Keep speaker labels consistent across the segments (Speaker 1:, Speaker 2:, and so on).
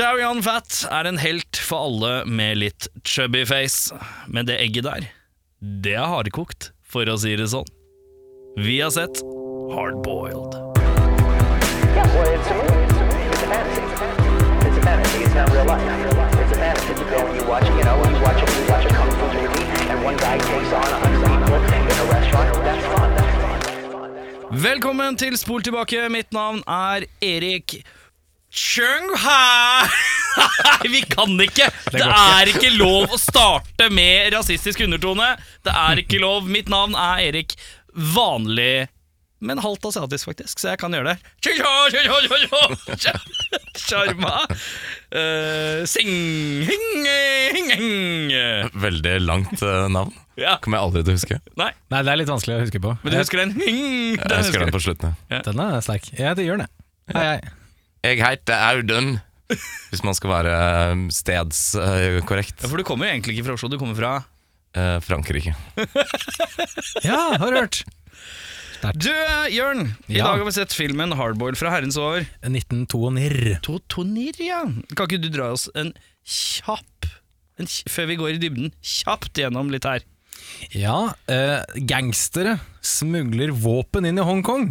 Speaker 1: Sharion Fat er en helt for alle med litt chubby face, men det egget der, det er hardkokt, for å si det sånn. Vi har sett Hardboiled.
Speaker 2: Yeah.
Speaker 1: Velkommen til Spol tilbake. Mitt navn er Erik Chung-ha. Nei, vi kan ikke! Det er ikke lov å starte med rasistisk undertone. Det er ikke lov. Mitt navn er Erik Vanlig, men halvt asiatisk, faktisk, så jeg kan gjøre det. Sjarma. Uh, sing, hing, hing, hing.
Speaker 3: Veldig langt eh, navn.
Speaker 1: Ja.
Speaker 3: Kommer jeg aldri til å huske.
Speaker 1: Nei,
Speaker 4: Nei, det er litt vanskelig å huske på.
Speaker 1: men du husker den? Hing, den
Speaker 3: Jeg husker den på slutten. ja.
Speaker 4: Den er sterk. Ja, det gjør den. Hei, hei.
Speaker 3: Jeg heter Audun. Hvis man skal være eh, stedskorrekt.
Speaker 1: Ja, for du kommer jo egentlig ikke fra Oslo, du kommer fra
Speaker 3: Eh, Frankrike.
Speaker 4: Ja, har du hørt?
Speaker 1: Du, Jørn, i
Speaker 4: Ja.
Speaker 1: dag har vi sett filmen Hardboil fra herrens år. 1902-nir. ja. Kan ikke du dra oss en kjapp en, Før vi går i dybden, kjapt gjennom litt her.
Speaker 4: Ja, eh, gangstere smugler våpen inn i Hongkong.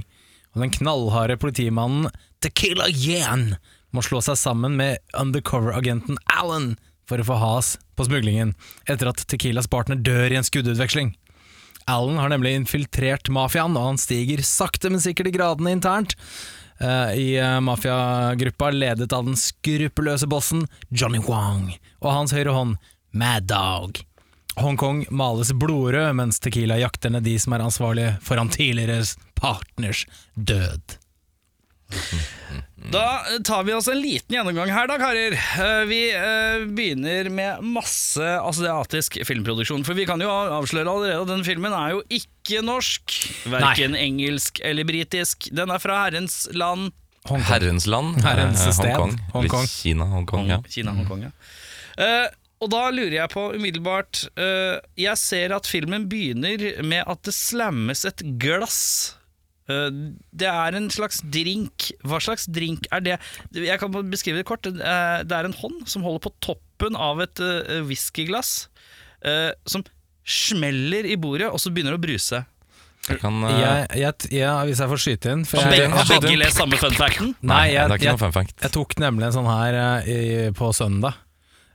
Speaker 4: Og den knallharde politimannen Tequila Yan må slå seg sammen med undercover-agenten Alan for å få has på smuglingen, etter at Tequilas partner dør i en skuddutveksling. Alan har nemlig infiltrert mafiaen, og han stiger sakte, men sikkert i gradene internt. Uh, I uh, mafiagruppa ledet av den skruppelløse bossen Johnny Wong og hans høyre hånd Mad Dog. Hongkong males blodrød, mens Tequila jakter ned de som er ansvarlige for han tidligere partners død.
Speaker 1: Da tar vi oss en liten gjennomgang her, da, karer. Eh, Vi eh, begynner med masse asiatisk filmproduksjon. For vi kan jo avsløre allerede at den filmen er jo ikke norsk. Verken engelsk eller britisk. Den er fra herrens land.
Speaker 3: Herrens land.
Speaker 4: Herrens
Speaker 3: eh,
Speaker 4: sted.
Speaker 3: Hongkong.
Speaker 4: Hongkong.
Speaker 3: Litt Kina, Hongkong. Ja.
Speaker 1: Kina, Hongkong, ja. Eh, og da lurer jeg på umiddelbart eh, Jeg ser at filmen begynner med at det slammes et glass. Eh, det er en slags drink. Hva slags drink er det? Jeg kan beskrive det kort. Det er, en hånd som holder på toppen av et uh, whiskyglass, eh, som smeller i bordet, og så begynner det å bruse.
Speaker 3: Jeg kan, uh...
Speaker 4: Jeg, jeg, ja, hvis jeg får skyte inn for jeg,
Speaker 1: har
Speaker 4: jeg,
Speaker 1: begge lest samme fun facten?
Speaker 4: Nei, jeg, tok nemlig en sånn her uh, i, på søndag.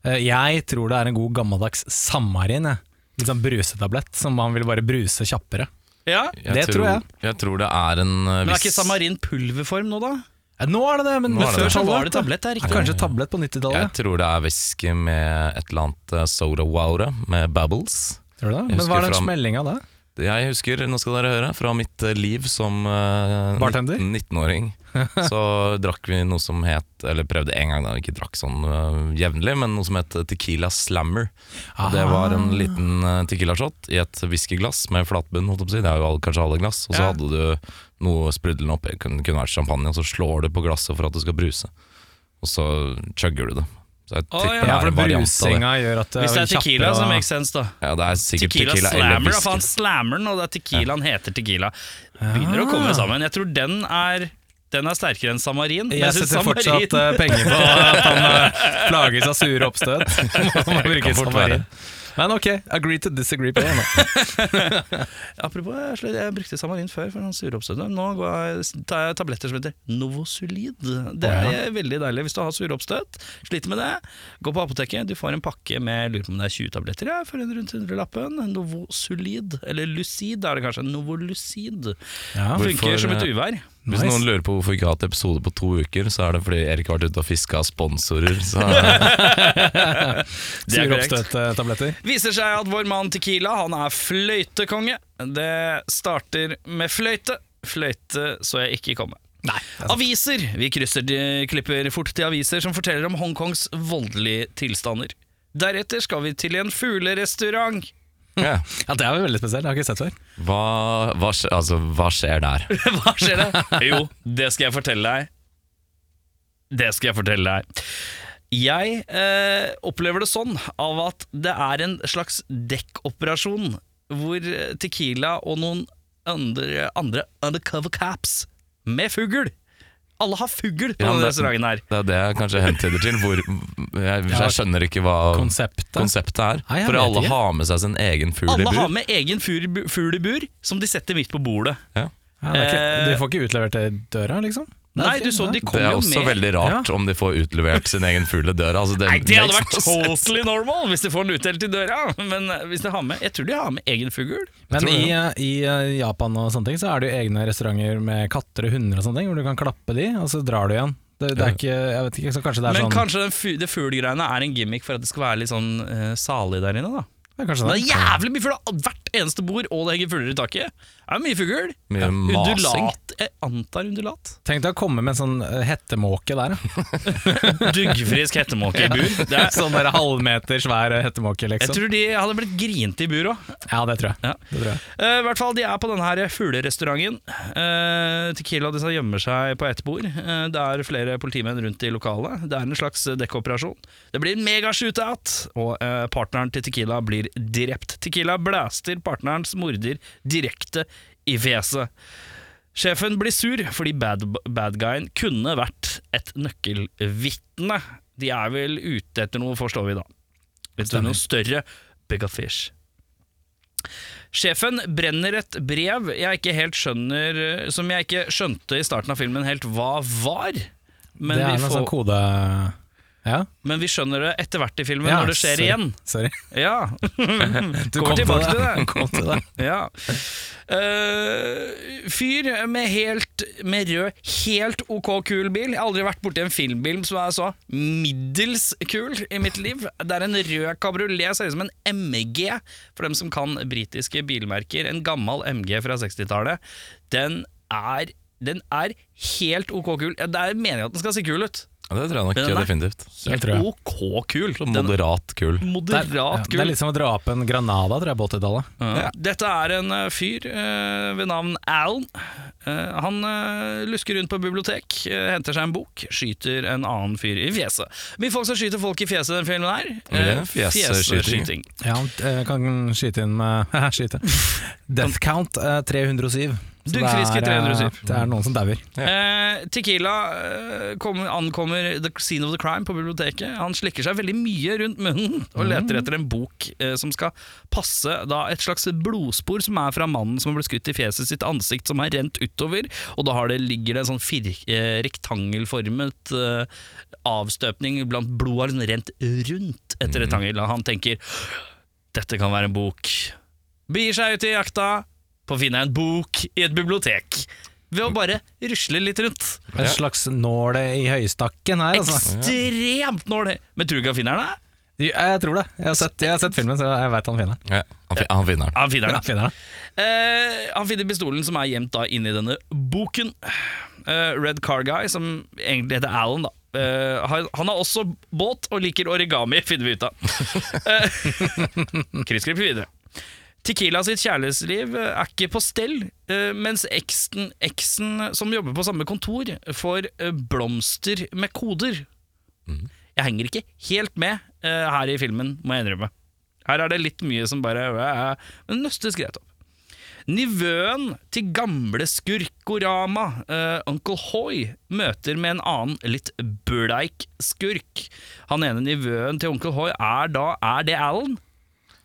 Speaker 4: Uh, jeg tror det er en god gammeldags Samarin. Litt sånn brusetablett som man vil bare bruse kjappere.
Speaker 1: Ja,
Speaker 3: Jeg
Speaker 4: det tror jeg.
Speaker 3: Jeg tror det er en viss
Speaker 1: Men er ikke samarin pulverform nå, da?
Speaker 4: Ja, Nå er det det, men
Speaker 3: men det
Speaker 1: Før så
Speaker 3: det.
Speaker 1: var det tablett. Er
Speaker 4: Ja, kanskje tablett på 90-tallet.
Speaker 3: Jeg tror det er whisky med et eller annet eh, soda water med bubbles.
Speaker 4: Tror du det? Men hva er den smellinga da?
Speaker 3: Jeg husker, nå skal dere høre, fra mitt eh, liv som uh,
Speaker 4: Bartender?
Speaker 3: 19-åring. Så drakk vi noe som het, eller prøvde en gang da, ikke drakk sånn uh, jevnlig, men noe som het Tequila Slammer. Og det var en liten uh, tequila-shot i et whiskyglass med flatbunn, holdt jeg på å si. Det er jo kanskje alle glass. Og så
Speaker 1: Ja.
Speaker 3: hadde du noe sprudlende oppi, kunne, kunne vært champagne, og så slår du på glasset for at det skal bruse. Og så chugger du det. Så jeg tipper
Speaker 1: ja.
Speaker 3: det er en variant av det.
Speaker 4: gjør at det
Speaker 1: Hvis det er tequila, så makes sense, da.
Speaker 3: Ja, det er sikkert
Speaker 1: Tequila,
Speaker 3: tequila, eller
Speaker 1: slammer, da, for han slammer den, og det er tequilaen heter tequila. Begynner å komme sammen. Jeg tror den er Den er sterkere enn samarin.
Speaker 4: Jeg
Speaker 1: jeg
Speaker 4: setter fortsatt eh, penger på at han uh, plages av sure oppstøt. Må bruke
Speaker 3: Kan fort
Speaker 4: samarin.
Speaker 3: være.
Speaker 4: Men ok, agree to disagree på det.
Speaker 1: Apropos, jeg, jeg brukte samarin før for noen sure oppstøt. Nå går jeg, tar jeg tabletter som heter Novosolid. Det er veldig deilig hvis du har sure oppstøt. Sliter med det. Gå på apoteket, du får en pakke med lurer på om det er 20 tabletter ja, for rundt 100-lappen. Novosolid, eller Lucid er det kanskje. Novolucid.
Speaker 4: Ja.
Speaker 1: Funker som et
Speaker 3: eh,
Speaker 1: uvær.
Speaker 3: Hvis
Speaker 4: Nice.
Speaker 3: noen lurer på hvorfor vi ikke har hatt episode på to uker, så er det fordi Erik har vært ute og fiska sponsorer. Så
Speaker 1: Det er korrekt. Viser seg at vår mann Tequila han er fløytekonge. Det starter med fløyte. Fløyte så jeg ikke komme.
Speaker 4: Nei.
Speaker 1: Aviser! Vi krysser de, klipper fort til aviser som forteller om Hongkongs voldelige tilstander. Deretter skal vi til en fuglerestaurant.
Speaker 3: Ja.
Speaker 4: Ja, Det er jo veldig spesielt, det har jeg ikke sett før.
Speaker 3: hva, hva, skje- altså, hva skjer der?
Speaker 1: Hva skjer det? Jo, det skal jeg fortelle deg. Det skal jeg fortelle deg. Jeg eh, opplever det sånn av at det er en slags dekkoperasjon hvor Tequila og noen andre, andre undercover caps med fugl alle har fugl på
Speaker 3: Ja,
Speaker 1: denne restauranten her.
Speaker 3: Det er det jeg kanskje hentyder til. Hvor, jeg, jeg skjønner ikke hva
Speaker 4: Konseptet.
Speaker 3: konseptet er.
Speaker 4: Nei,
Speaker 3: For alle
Speaker 4: ikke.
Speaker 3: har med seg sin egen fugl i bur.
Speaker 1: Alle har med egen fugl i bur, som de setter midt på bordet.
Speaker 3: Ja.
Speaker 4: Ja, ikke, de får ikke utlevert det i døra, liksom?
Speaker 1: Nei, du så de
Speaker 3: Det er
Speaker 1: jo
Speaker 3: også
Speaker 1: med
Speaker 3: veldig rart om de får utlevert sin egen fugl i døra. Altså, det
Speaker 1: Nei, det hadde vært totally normal hvis de får den utdelt i døra. Men eh, hvis de har med Jeg tror de har med egen fugl.
Speaker 4: Men i, eh, i eh, Japan og sånne ting Så er det jo egne restauranter med katter og hunder og sånne ting, hvor du kan klappe de, og så drar du igjen. Det, det er ikke, jeg vet ikke, så kanskje det er
Speaker 1: Men
Speaker 4: sånn
Speaker 1: kanskje det fuglgreiene er en gimmick for at det skal være litt sånn uh, salig der inne, da.
Speaker 4: Ja, kanskje det.
Speaker 1: det er jævlig mye fugl! Hvert eneste bord, og det henger fugler i taket. Det er mye fugl.
Speaker 3: Mye masing.
Speaker 1: Undulat. Jeg antar undulat.
Speaker 4: Tenk deg å komme med en sånn eh, hettemåke der.
Speaker 1: Duggfrisk hettemåke i bur. Det er,
Speaker 4: sånn der halvmeter svær hettemåke,
Speaker 1: jeg
Speaker 4: liksom.
Speaker 1: tror de hadde blitt grinte i bur òg.
Speaker 4: Ja, det tror jeg.
Speaker 1: Ja.
Speaker 4: Det tror jeg.
Speaker 1: Uh, I hvert fall, De er på denne her fuglerestauranten. Uh, Tequila disse gjemmer seg på ett bord. Uh, det er flere politimenn rundt i lokalet. Det er en slags dekkoperasjon. Det blir en mega-shootout, og eh, partneren til Tequila blir drept. Tequila blaster partnerens morder direkte i fjeset. Sjefen blir sur fordi bad, bad guyen kunne vært et nøkkelvitne. De er vel ute etter noe, forstår vi da. Etter noe større fish. Sjefen brenner et brev jeg ikke helt skjønner Som jeg ikke skjønte i starten av filmen helt hva var. Men,
Speaker 4: det er
Speaker 1: vi,
Speaker 4: noe
Speaker 1: får,
Speaker 4: sånn kode... Ja,
Speaker 1: men vi skjønner det etter hvert i filmen
Speaker 4: ja
Speaker 1: når det skjer
Speaker 4: sorry.
Speaker 1: igjen.
Speaker 4: Sorry.
Speaker 1: Ja.
Speaker 4: Du kom
Speaker 1: tilbake
Speaker 4: til det. Kom til det.
Speaker 1: Ja. Uh, fyr med helt Med rød, helt ok kul bil. Jeg har aldri vært borti en filmbil som er så middels kul i mitt liv. Det er en rød kabriolet, ser ut som en MG, for dem som kan britiske bilmerker. En gammel MG fra 60-tallet. Den er den er helt ok kul. Ja, Det er meningen at den skal se kul ut.
Speaker 3: Ja, det tror jeg nok
Speaker 1: Men den er-
Speaker 3: definitivt.
Speaker 4: Det
Speaker 1: Helt
Speaker 4: tror jeg.
Speaker 1: ok kul.
Speaker 3: Så
Speaker 1: Den
Speaker 3: Moderat kul.
Speaker 4: Det er, ja,
Speaker 1: moderat
Speaker 4: det
Speaker 1: kul.
Speaker 4: er litt som å dra opp en Granada, tror jeg, på 80-tallet.
Speaker 1: Ja. Dette er en eh, fyr eh, ved navn Alan. Eh, han eh, lusker rundt på bibliotek, eh, henter seg en bok, skyter en annen fyr i fjeset. Mye folk som skyter folk i fjeset i den filmen her. Eh,
Speaker 3: fjeseskyting.
Speaker 1: fjeseskyting.
Speaker 4: Ja, jeg kan skyte inn med Skyte. Death count eh, 307.
Speaker 1: Duggfriske
Speaker 4: det er, eh,
Speaker 1: 307.
Speaker 4: Det er noen som dauer.
Speaker 1: Eh, Tequila eh, kommer- ankommer the scene of the crime på biblioteket. Han slikker seg veldig mye rundt munnen og leter etter en bok eh, som skal passe da et slags blodspor som er fra mannen som har blitt skutt i fjeset sitt ansikt, som har rent utover. Og da har det, ligger det en sånn fir, eh, rektangelformet avstøpning blant blodet har liksom rent rundt et rektangel. Og han tenker dette kan være en bok. Begir seg ut i jakta på å finne en bok i et bibliotek. Ved å bare rusle litt rundt.
Speaker 4: En slags nål i høystakken her, altså.
Speaker 1: Ekstremt nåle! Men tror du ikke han finner den?
Speaker 4: Jeg tror det. Jeg har sett, jeg har sett filmen, så jeg veit han finner den.
Speaker 3: Ja, han, fi- han finner den.
Speaker 1: Han finner
Speaker 4: Han
Speaker 1: den.
Speaker 4: finner den.
Speaker 1: Eh, han finner pistolen som er gjemt da inni denne boken. Eh, Red Car Guy, som egentlig heter Alan, da. Eh, han, han har også båt og liker origami, finner vi ut av. Kryssklipp videre. Tequila sitt kjærlighetsliv eh, er ikke på stell, eh, mens eksen, eksen som jobber på samme kontor, får eh, blomster med koder. Jeg henger ikke helt med her i filmen, må jeg innrømme. Her er det litt mye som bare Men nøstes greit opp. Nivøen til gamle skurkorama, uh, Uncle Hoy, møter med en annen litt bleik skurk. Han ene nivøen til Onkel Hoy er da Er det Alan?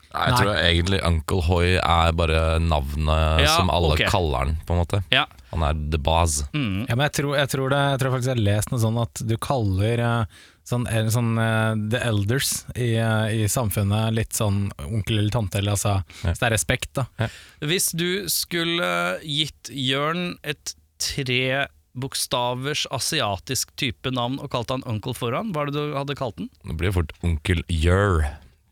Speaker 3: Nei, jeg tror egentlig Uncle Hoy er bare navnet
Speaker 1: Ja,
Speaker 3: som alle
Speaker 1: ok.
Speaker 3: kaller han, på en måte.
Speaker 1: Ja.
Speaker 3: Han er the boss.
Speaker 1: Mm.
Speaker 4: Ja, men jeg tror, jeg, tror det, jeg tror faktisk jeg har lest noe sånn at du kaller eh, sånn, eller sånn eh, the elders i, eh, i samfunnet litt sånn onkel eller tante, eller altså
Speaker 3: Ja.
Speaker 4: Så det er respekt, da.
Speaker 1: Hvis du skulle gitt Jørn et tre bokstavers asiatisk type navn og kalt han Uncle foran, hva er det du hadde kalt den?
Speaker 3: Det blir fort Onkel Jør.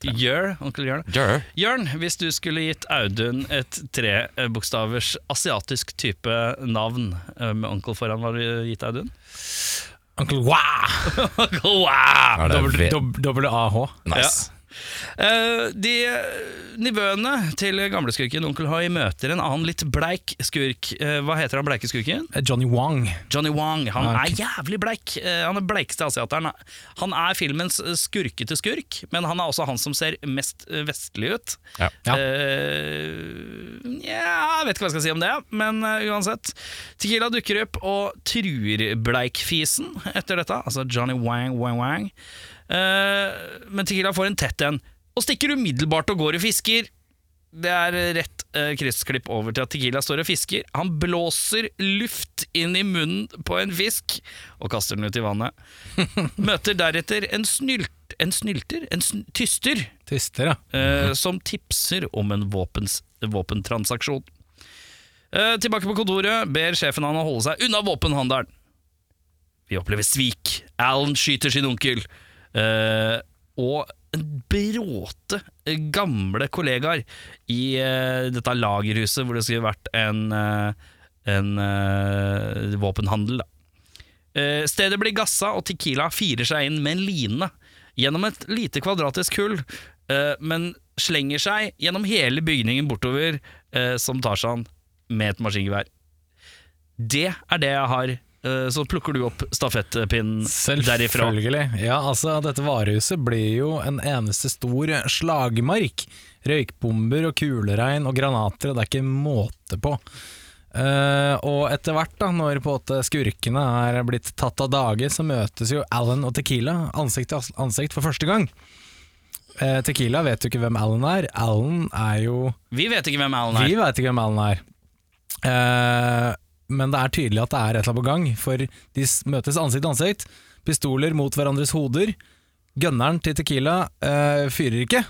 Speaker 1: Jør, Onkel Jørn.
Speaker 3: Jør?
Speaker 1: Jørn, hvis du skulle gitt Audun et trebokstavers asiatisk type navn eh, med onkel foran, hva hadde du gitt Audun?
Speaker 4: Onkel Wah!
Speaker 1: Onkel wow!
Speaker 3: Er det
Speaker 4: Dobbel-
Speaker 3: V-
Speaker 4: dobb- Dobbel AH.
Speaker 3: Nice.
Speaker 1: Eh, de nivøene til gamleskurken Onkel Hoi møter en annen litt bleik skurk. Eh, hva heter han bleike skurken?
Speaker 4: Johnny Wong.
Speaker 1: Johnny Wong, Han er jævlig bleik. Eh, Han er bleikeste asiateren. Han er filmens skurkete skurk, men han er også han som ser mest eh, vestlig ut.
Speaker 3: Ja.
Speaker 4: Ja.
Speaker 1: Eh, ja, jeg vet ikke hva jeg skal si om det, men eh, uansett. Tequila dukker opp og truer bleikfisen etter dette, altså Johnny Wang Wang Wang. Eh, men Tequila får en tett en, og stikker umiddelbart og går og fisker. Det er rett eh, kryssklipp over til at Tequila står og fisker. Han blåser luft inn i munnen på en fisk og kaster den ut i vannet. Møter deretter en, snylt, en snylter, en sn tyster,
Speaker 4: Tyster, ja.
Speaker 1: eh, som tipser om en våpens, våpentransaksjon. Eh, tilbake på kontoret ber sjefen han å holde seg unna våpenhandelen. Vi opplever svik. Alan skyter sin onkel. Eh, og en bråte gamle kollegaer i uh, dette lagerhuset hvor det skulle vært en, uh, en våpenhandel. Stedet blir gassa, og Tequila firer seg inn med en line gjennom et lite kvadratisk hull, men slenger seg gjennom hele bygningen bortover som Tarzan med et maskingevær. Det er det jeg har. Eh, så plukker du opp stafettpinnen derifra.
Speaker 4: Selvfølgelig. Ja, altså, dette varehuset blir jo en eneste stor slagmark. Røykbomber og kuleregn og granater, og det er ikke måte på. Uh, og etter hvert, da, når på en skurkene er blitt tatt av dage, så møtes jo Alan og Tequila ansikt til ansikt for første gang. Uh, Tequila vet jo ikke hvem Alan er. Alan er jo
Speaker 1: Vi vet ikke hvem Alan er.
Speaker 4: vi vet ikke hvem Alan er. Eh, men det er tydelig at det er et eller annet på gang, for de møtes ansikt til ansikt. Pistoler mot hverandres hoder. Gunneren til Tequila øh, fyrer ikke.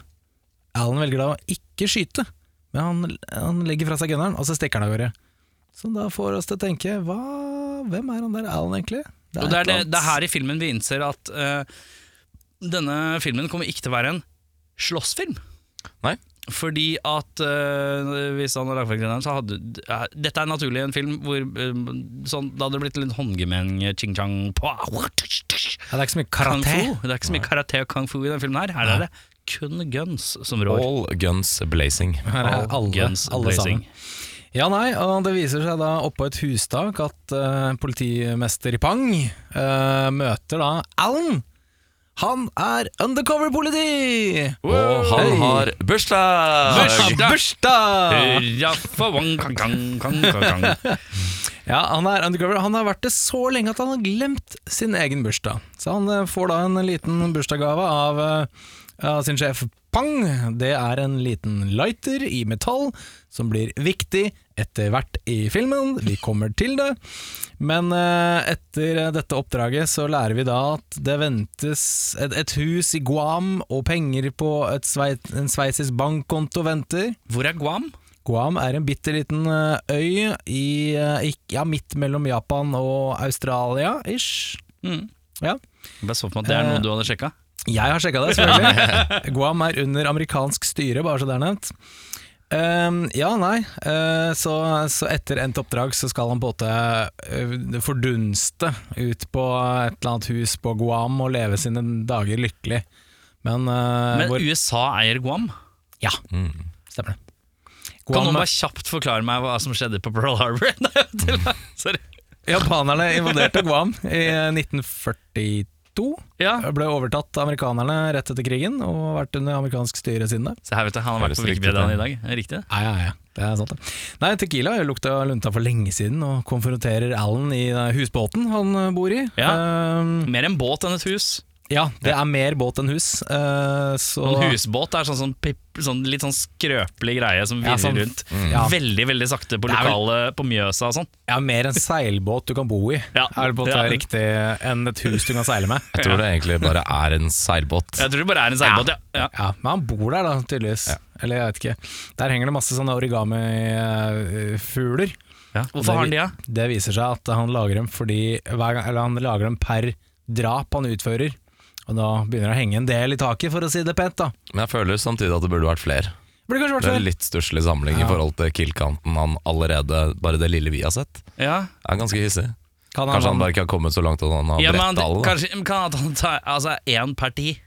Speaker 4: Alan velger da å ikke skyte, men han, han legger fra seg gunneren, og så stikker han av gårde. Som da får oss til å tenke hva, Hvem er han der Alan, egentlig?
Speaker 1: Det er,
Speaker 4: et
Speaker 1: det,
Speaker 4: er, det,
Speaker 1: det er her i filmen vi innser at øh, denne filmen kommer ikke til å være en slåssfilm.
Speaker 3: Nei.
Speaker 1: Fordi at eh, hvis han hadde lagt fram så hadde eh, Dette er naturlig en film hvor eh, sånn, Da hadde det blitt litt håndgemeng, ching chang
Speaker 4: ja, Det er ikke så mye karate.
Speaker 1: Det er ikke så mye karate og kung fu i denne filmen her. Her er det kun guns som rår.
Speaker 3: All guns blazing.
Speaker 4: Her er alle,
Speaker 1: guns
Speaker 4: alle
Speaker 1: blazing.
Speaker 4: sammen. Ja, nei, og det viser seg da oppå et hustak at uh, politimester Pang uh, møter da Alan. Han er undercover-politi!
Speaker 3: Og han
Speaker 4: Hei.
Speaker 3: har bursdag!
Speaker 1: Bursdag!
Speaker 4: Ja, han er undercover. Han har vært det så lenge at han har glemt sin egen bursdag. Så han eh, får da en liten bursdagsgave av, eh, av sin sjef Pang. Det er en liten lighter i metall, som blir viktig etter hvert i filmen. Vi kommer til det. Men eh, etter dette oppdraget så lærer vi da at det ventes et, et hus i Guam, og penger på et svei, en sveitsisk bankkonto venter.
Speaker 1: Hvor er Guam?
Speaker 4: Guam er en bitte liten eh, øy i, eh, ja, midt mellom Japan og Australia, ish.
Speaker 1: Mm.
Speaker 4: Ja.
Speaker 1: Jeg bare så for meg at det er noe du hadde sjekka.
Speaker 4: Jeg har sjekka det, selvfølgelig. Guam er under amerikansk styre, bare så det er nevnt. Uh, ja, nei. Uh, så, så etter endt oppdrag så skal han på en måte eh, fordunste ut på et eller annet hus på Guam og leve sine dager lykkelig. Men, uh,
Speaker 1: Men
Speaker 4: hvor,
Speaker 1: USA eier Guam.
Speaker 4: Ja,
Speaker 3: Mm.
Speaker 4: stemmer det.
Speaker 1: Kan noen bare kjapt forklare meg hva som skjedde på Pearl Harbor? Sorry.
Speaker 4: Japanerne invaderte Guam i 1942.
Speaker 1: Ja.
Speaker 4: Ble overtatt av amerikanerne rett etter krigen og har vært under amerikansk styre siden det.
Speaker 1: Se her, vet du, han har vært på Wikipedia i dag. Er det Riktig?
Speaker 4: Ja, ja, ja. Det er sant, det. Nei, Tequila har lukta lunta for lenge siden og konfronterer Alan i husbåten han bor i.
Speaker 1: Ja.
Speaker 4: Um,
Speaker 1: Mer en båt enn et hus.
Speaker 4: Ja det er mer båt enn hus. Uh, så
Speaker 1: Og en husbåt er sånn, sånn, pip, sånn litt sånn skrøpelig greie som
Speaker 4: Ja, sånn-
Speaker 1: rundt.
Speaker 4: ja.
Speaker 1: Veldig veldig sakte på
Speaker 4: Det er vel-
Speaker 1: lokale på Mjøsa og sånn.
Speaker 4: ja, mer en seilbåt du kan bo i,
Speaker 1: Ja.
Speaker 4: er det på en måte
Speaker 1: Ja.
Speaker 4: riktig enn et hus du kan seile med.
Speaker 3: Jeg tror det egentlig bare er en seilbåt.
Speaker 1: Jeg tror det bare er en seilbåt, ja. ja.
Speaker 4: Ja, Men han bor der, da, tydeligvis. Eller jeg vet ikke. Der henger det masse sånne origami-fugler.
Speaker 1: ja. Hvorfor har han de, da?
Speaker 4: Det viser seg at han lager dem fordi hver gang, Eller han lager dem per drap han utfører. Og da begynner det å henge en del i taket, for å si det pent. da
Speaker 3: Men jeg føler samtidig at det burde vært flere.
Speaker 4: Burde kanskje vært Det
Speaker 3: er en
Speaker 4: flere.
Speaker 3: litt stusslig samling
Speaker 4: Ja.
Speaker 3: i forhold til kill-kanten han allerede Bare det lille vi har sett.
Speaker 1: Ja.
Speaker 3: Det Er ganske hissig.
Speaker 4: Kan
Speaker 3: Kanskje han bare ikke har kommet så langt at han har
Speaker 1: Ja, men
Speaker 3: bretta alle. da.
Speaker 1: kanskje, kan at han ta altså én per ti?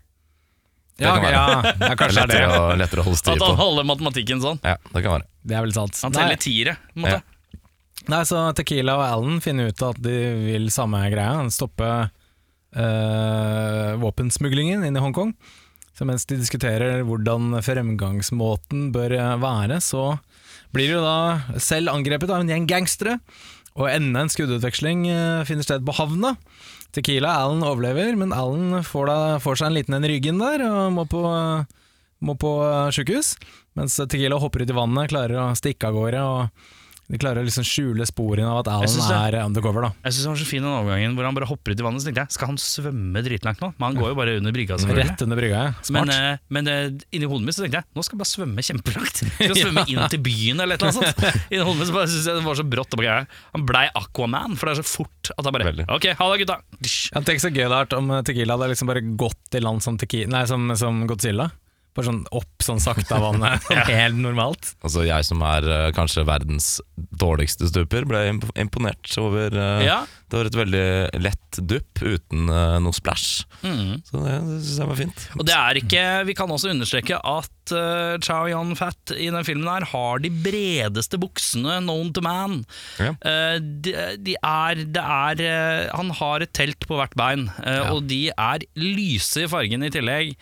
Speaker 3: Det
Speaker 4: Ja,
Speaker 3: kan være.
Speaker 4: ja, ja, kanskje det er
Speaker 3: lettere,
Speaker 4: det.
Speaker 3: å, lettere å holde styr
Speaker 1: At
Speaker 3: på.
Speaker 1: han holder matematikken sånn.
Speaker 3: Ja, det kan være.
Speaker 4: Det er vel sant.
Speaker 1: Han
Speaker 4: Nei,
Speaker 1: teller tiere. på en måte.
Speaker 4: nei, så Tequila og Alan finner ut at de vil samme greia, stoppe eh, våpensmuglingen inn i Hongkong. Så mens de diskuterer hvordan fremgangsmåten bør være, så blir de da selv angrepet av en gjeng gangstere. Og enda en skuddutveksling eh, finner sted på havna. Tequila Alan overlever, men Alan får, da, får seg en liten en i ryggen der og må på, må på sjukehus. Mens Tequila hopper ut i vannet, klarer å stikke av gårde. og de klarer å liksom skjule sporene av at Alan er undercover. da
Speaker 1: Jeg synes det var så fin den overgangen hvor han bare hopper ut i vannet. Så tenkte jeg, Skal han svømme dritlangt nå? Men han går jo bare under brygga. selvfølgelig.
Speaker 4: Rett under brygga. ja. Smart.
Speaker 1: Men, eh, men eh, inni hodet mitt så tenkte jeg nå skal jeg bare svømme kjempelangt. Skal jeg svømme inn til byen eller et eller annet sånt. Inni hodet mitt så bare synes jeg det var så brått. og bare, Han blei Aquaman, for det er så fort at han bare
Speaker 3: Veldig.
Speaker 1: Ok, ha det, gutta.
Speaker 4: Ja, Tenk så gøy det hadde vært om Tequila hadde liksom bare gått i land som, tequila, nei, som, som Godzilla. Bare sånn opp sånn sakte av vannet, sånn helt normalt.
Speaker 3: Altså Jeg som er uh, kanskje verdens dårligste stuper, ble imponert over uh,
Speaker 1: Ja.
Speaker 3: Det var et veldig lett dupp uten uh, noe splash.
Speaker 1: Mm.
Speaker 3: Så det, det syns jeg var fint.
Speaker 1: Og det er ikke Vi kan også understreke at uh, Chow Yun Fat i den filmen her har de bredeste buksene known to man.
Speaker 3: Ja.
Speaker 1: De, de er, det er Han har et telt på hvert bein, og de er lyse i fargen i tillegg.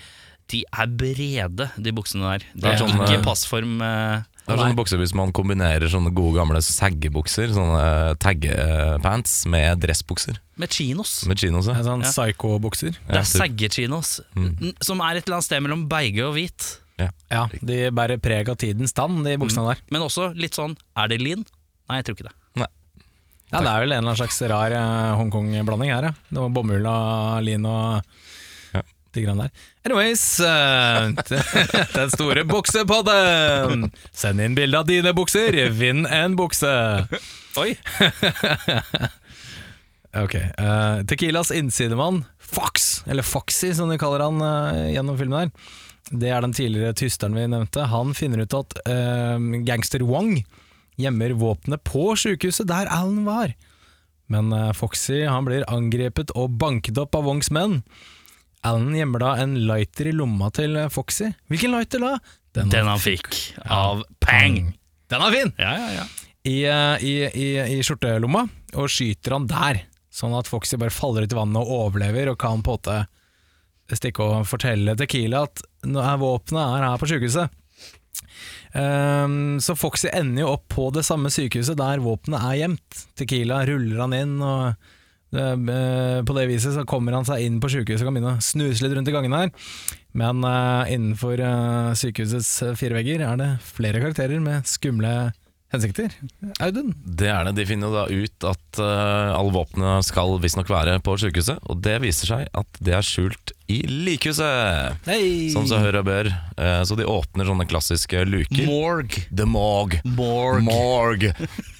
Speaker 1: De er brede, de buksene der. Det
Speaker 3: Det er sånn,
Speaker 1: ikke passform. eh,
Speaker 3: Det er sånne bukser Hvis man kombinerer sånne gode gamle saggebukser, sånne taggepants, med dressbukser.
Speaker 1: med chinos.
Speaker 3: Med chinos. Ja.
Speaker 4: sånn
Speaker 1: Ja.
Speaker 4: psycho-bukser.
Speaker 1: Det er
Speaker 3: typ.
Speaker 1: saggechinos,
Speaker 3: Mm.
Speaker 1: som er et eller annet sted mellom beige og hvit.
Speaker 4: Ja, De bærer preg av tidens stand, de buksene der.
Speaker 1: Men også litt sånn Er det lin? Nei, jeg tror ikke det.
Speaker 4: Ja, Det er vel en eller annen slags rar eh, Hongkong-blanding her, ja. Det var bomull og lin og
Speaker 3: Ja.
Speaker 4: De greiene der. Anyways, eh, den store buksepodden! Send inn bilde av dine bukser, vinn en bukse!
Speaker 1: Oi!
Speaker 4: Ok, Uh, Tequilas innsidemann, Fox, eller Foxy som de kaller han uh, gjennom filmen her, det er den tidligere tysteren vi nevnte. Han finner ut at uh, gangster Wong gjemmer våpenet på sykehuset der Alan var. Men Foxy han blir angrepet og banket opp av Wongs menn. Alan gjemmer da en lighter i lomma til eh, Foxy. Hvilken lighter da?
Speaker 1: Den han fikk av Pang.
Speaker 4: Den er fin!
Speaker 1: Ja, ja, ja.
Speaker 4: i, eh, i, i, i skjortelomma, og skyter han der. Sånn at Foxy bare faller ut i vannet og overlever, og kan på en måte stikke og fortelle Tequila at våpenet er her på sykehuset. Um, så Foxy ender jo opp på det samme sykehuset der våpenet er gjemt. Tequila ruller han inn, og på det viset så kommer han seg inn på sykehuset og kan begynne å snuse litt rundt i gangen her. Men eh, innenfor eh, sykehusets eh, fire vegger er det flere karakterer med skumle hensikter. Audun?
Speaker 3: Det er det. De finner jo da ut at uh, alle våpnene skal visstnok være på sykehuset, og det viser seg at det er skjult i likhuset!
Speaker 4: Hey.
Speaker 3: Som seg hør og bør. Eh, så de åpner sånne klassiske luker.
Speaker 1: Morg.
Speaker 3: The Morg.
Speaker 1: Morg.
Speaker 3: Morg.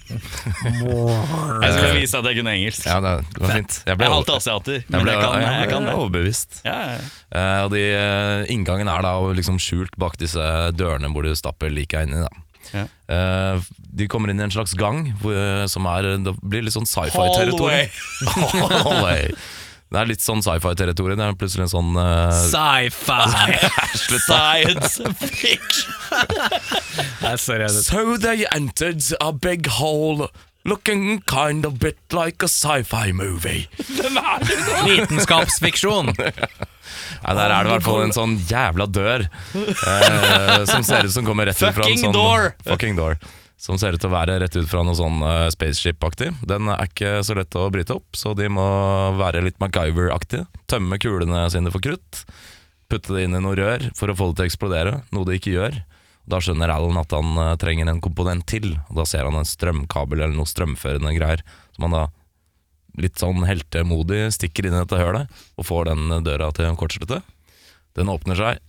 Speaker 1: Jeg skulle vise at jeg kunne engelsk.
Speaker 3: Ja, det, var fint. Jeg
Speaker 1: Jeg
Speaker 3: ble,
Speaker 1: er halvt asiater,
Speaker 3: jeg
Speaker 1: men
Speaker 3: ble,
Speaker 1: jeg kan,
Speaker 3: jeg
Speaker 1: jeg kan det.
Speaker 3: overbevist.
Speaker 1: Ja, ja.
Speaker 3: Uh, og de, uh, Inngangen er da liksom skjult bak disse dørene hvor du stapper liket inni. da
Speaker 1: Ja.
Speaker 3: Uh, de kommer inn i en slags gang hvor, som er Det blir litt sånn sci-fi-territorium. Hallway. Det er litt sånn sci-fi-territorium. Det er plutselig en sånn uh,
Speaker 4: Sci-fi!
Speaker 1: Science fiction!
Speaker 4: Nei, sorry.
Speaker 3: So they entered a big hole looking kind of bit like a sci-fi movie.
Speaker 4: Vitenskapsfiksjon!
Speaker 3: Nei, Der er det i hvert fall en sånn jævla dør eh, som ser ut som kommer rett fra en
Speaker 1: Fucking
Speaker 3: sånn
Speaker 1: door!
Speaker 3: Fucking door Som ser ut til å være rett ut fra noe sånn eh, spaceship-aktig. Den er ikke så lett å bryte opp, så de må være litt MacGyver-aktige. Tømme kulene sine for krutt. Putte det inn i noe rør for å få det til å eksplodere, noe det ikke gjør. Da skjønner Alan at han eh, trenger en komponent til, og da ser han en strømkabel eller noe strømførende greier. Som han da litt sånn heltemodig stikker inn i dette hølet og får den døra til å kortslutte. Den åpner seg.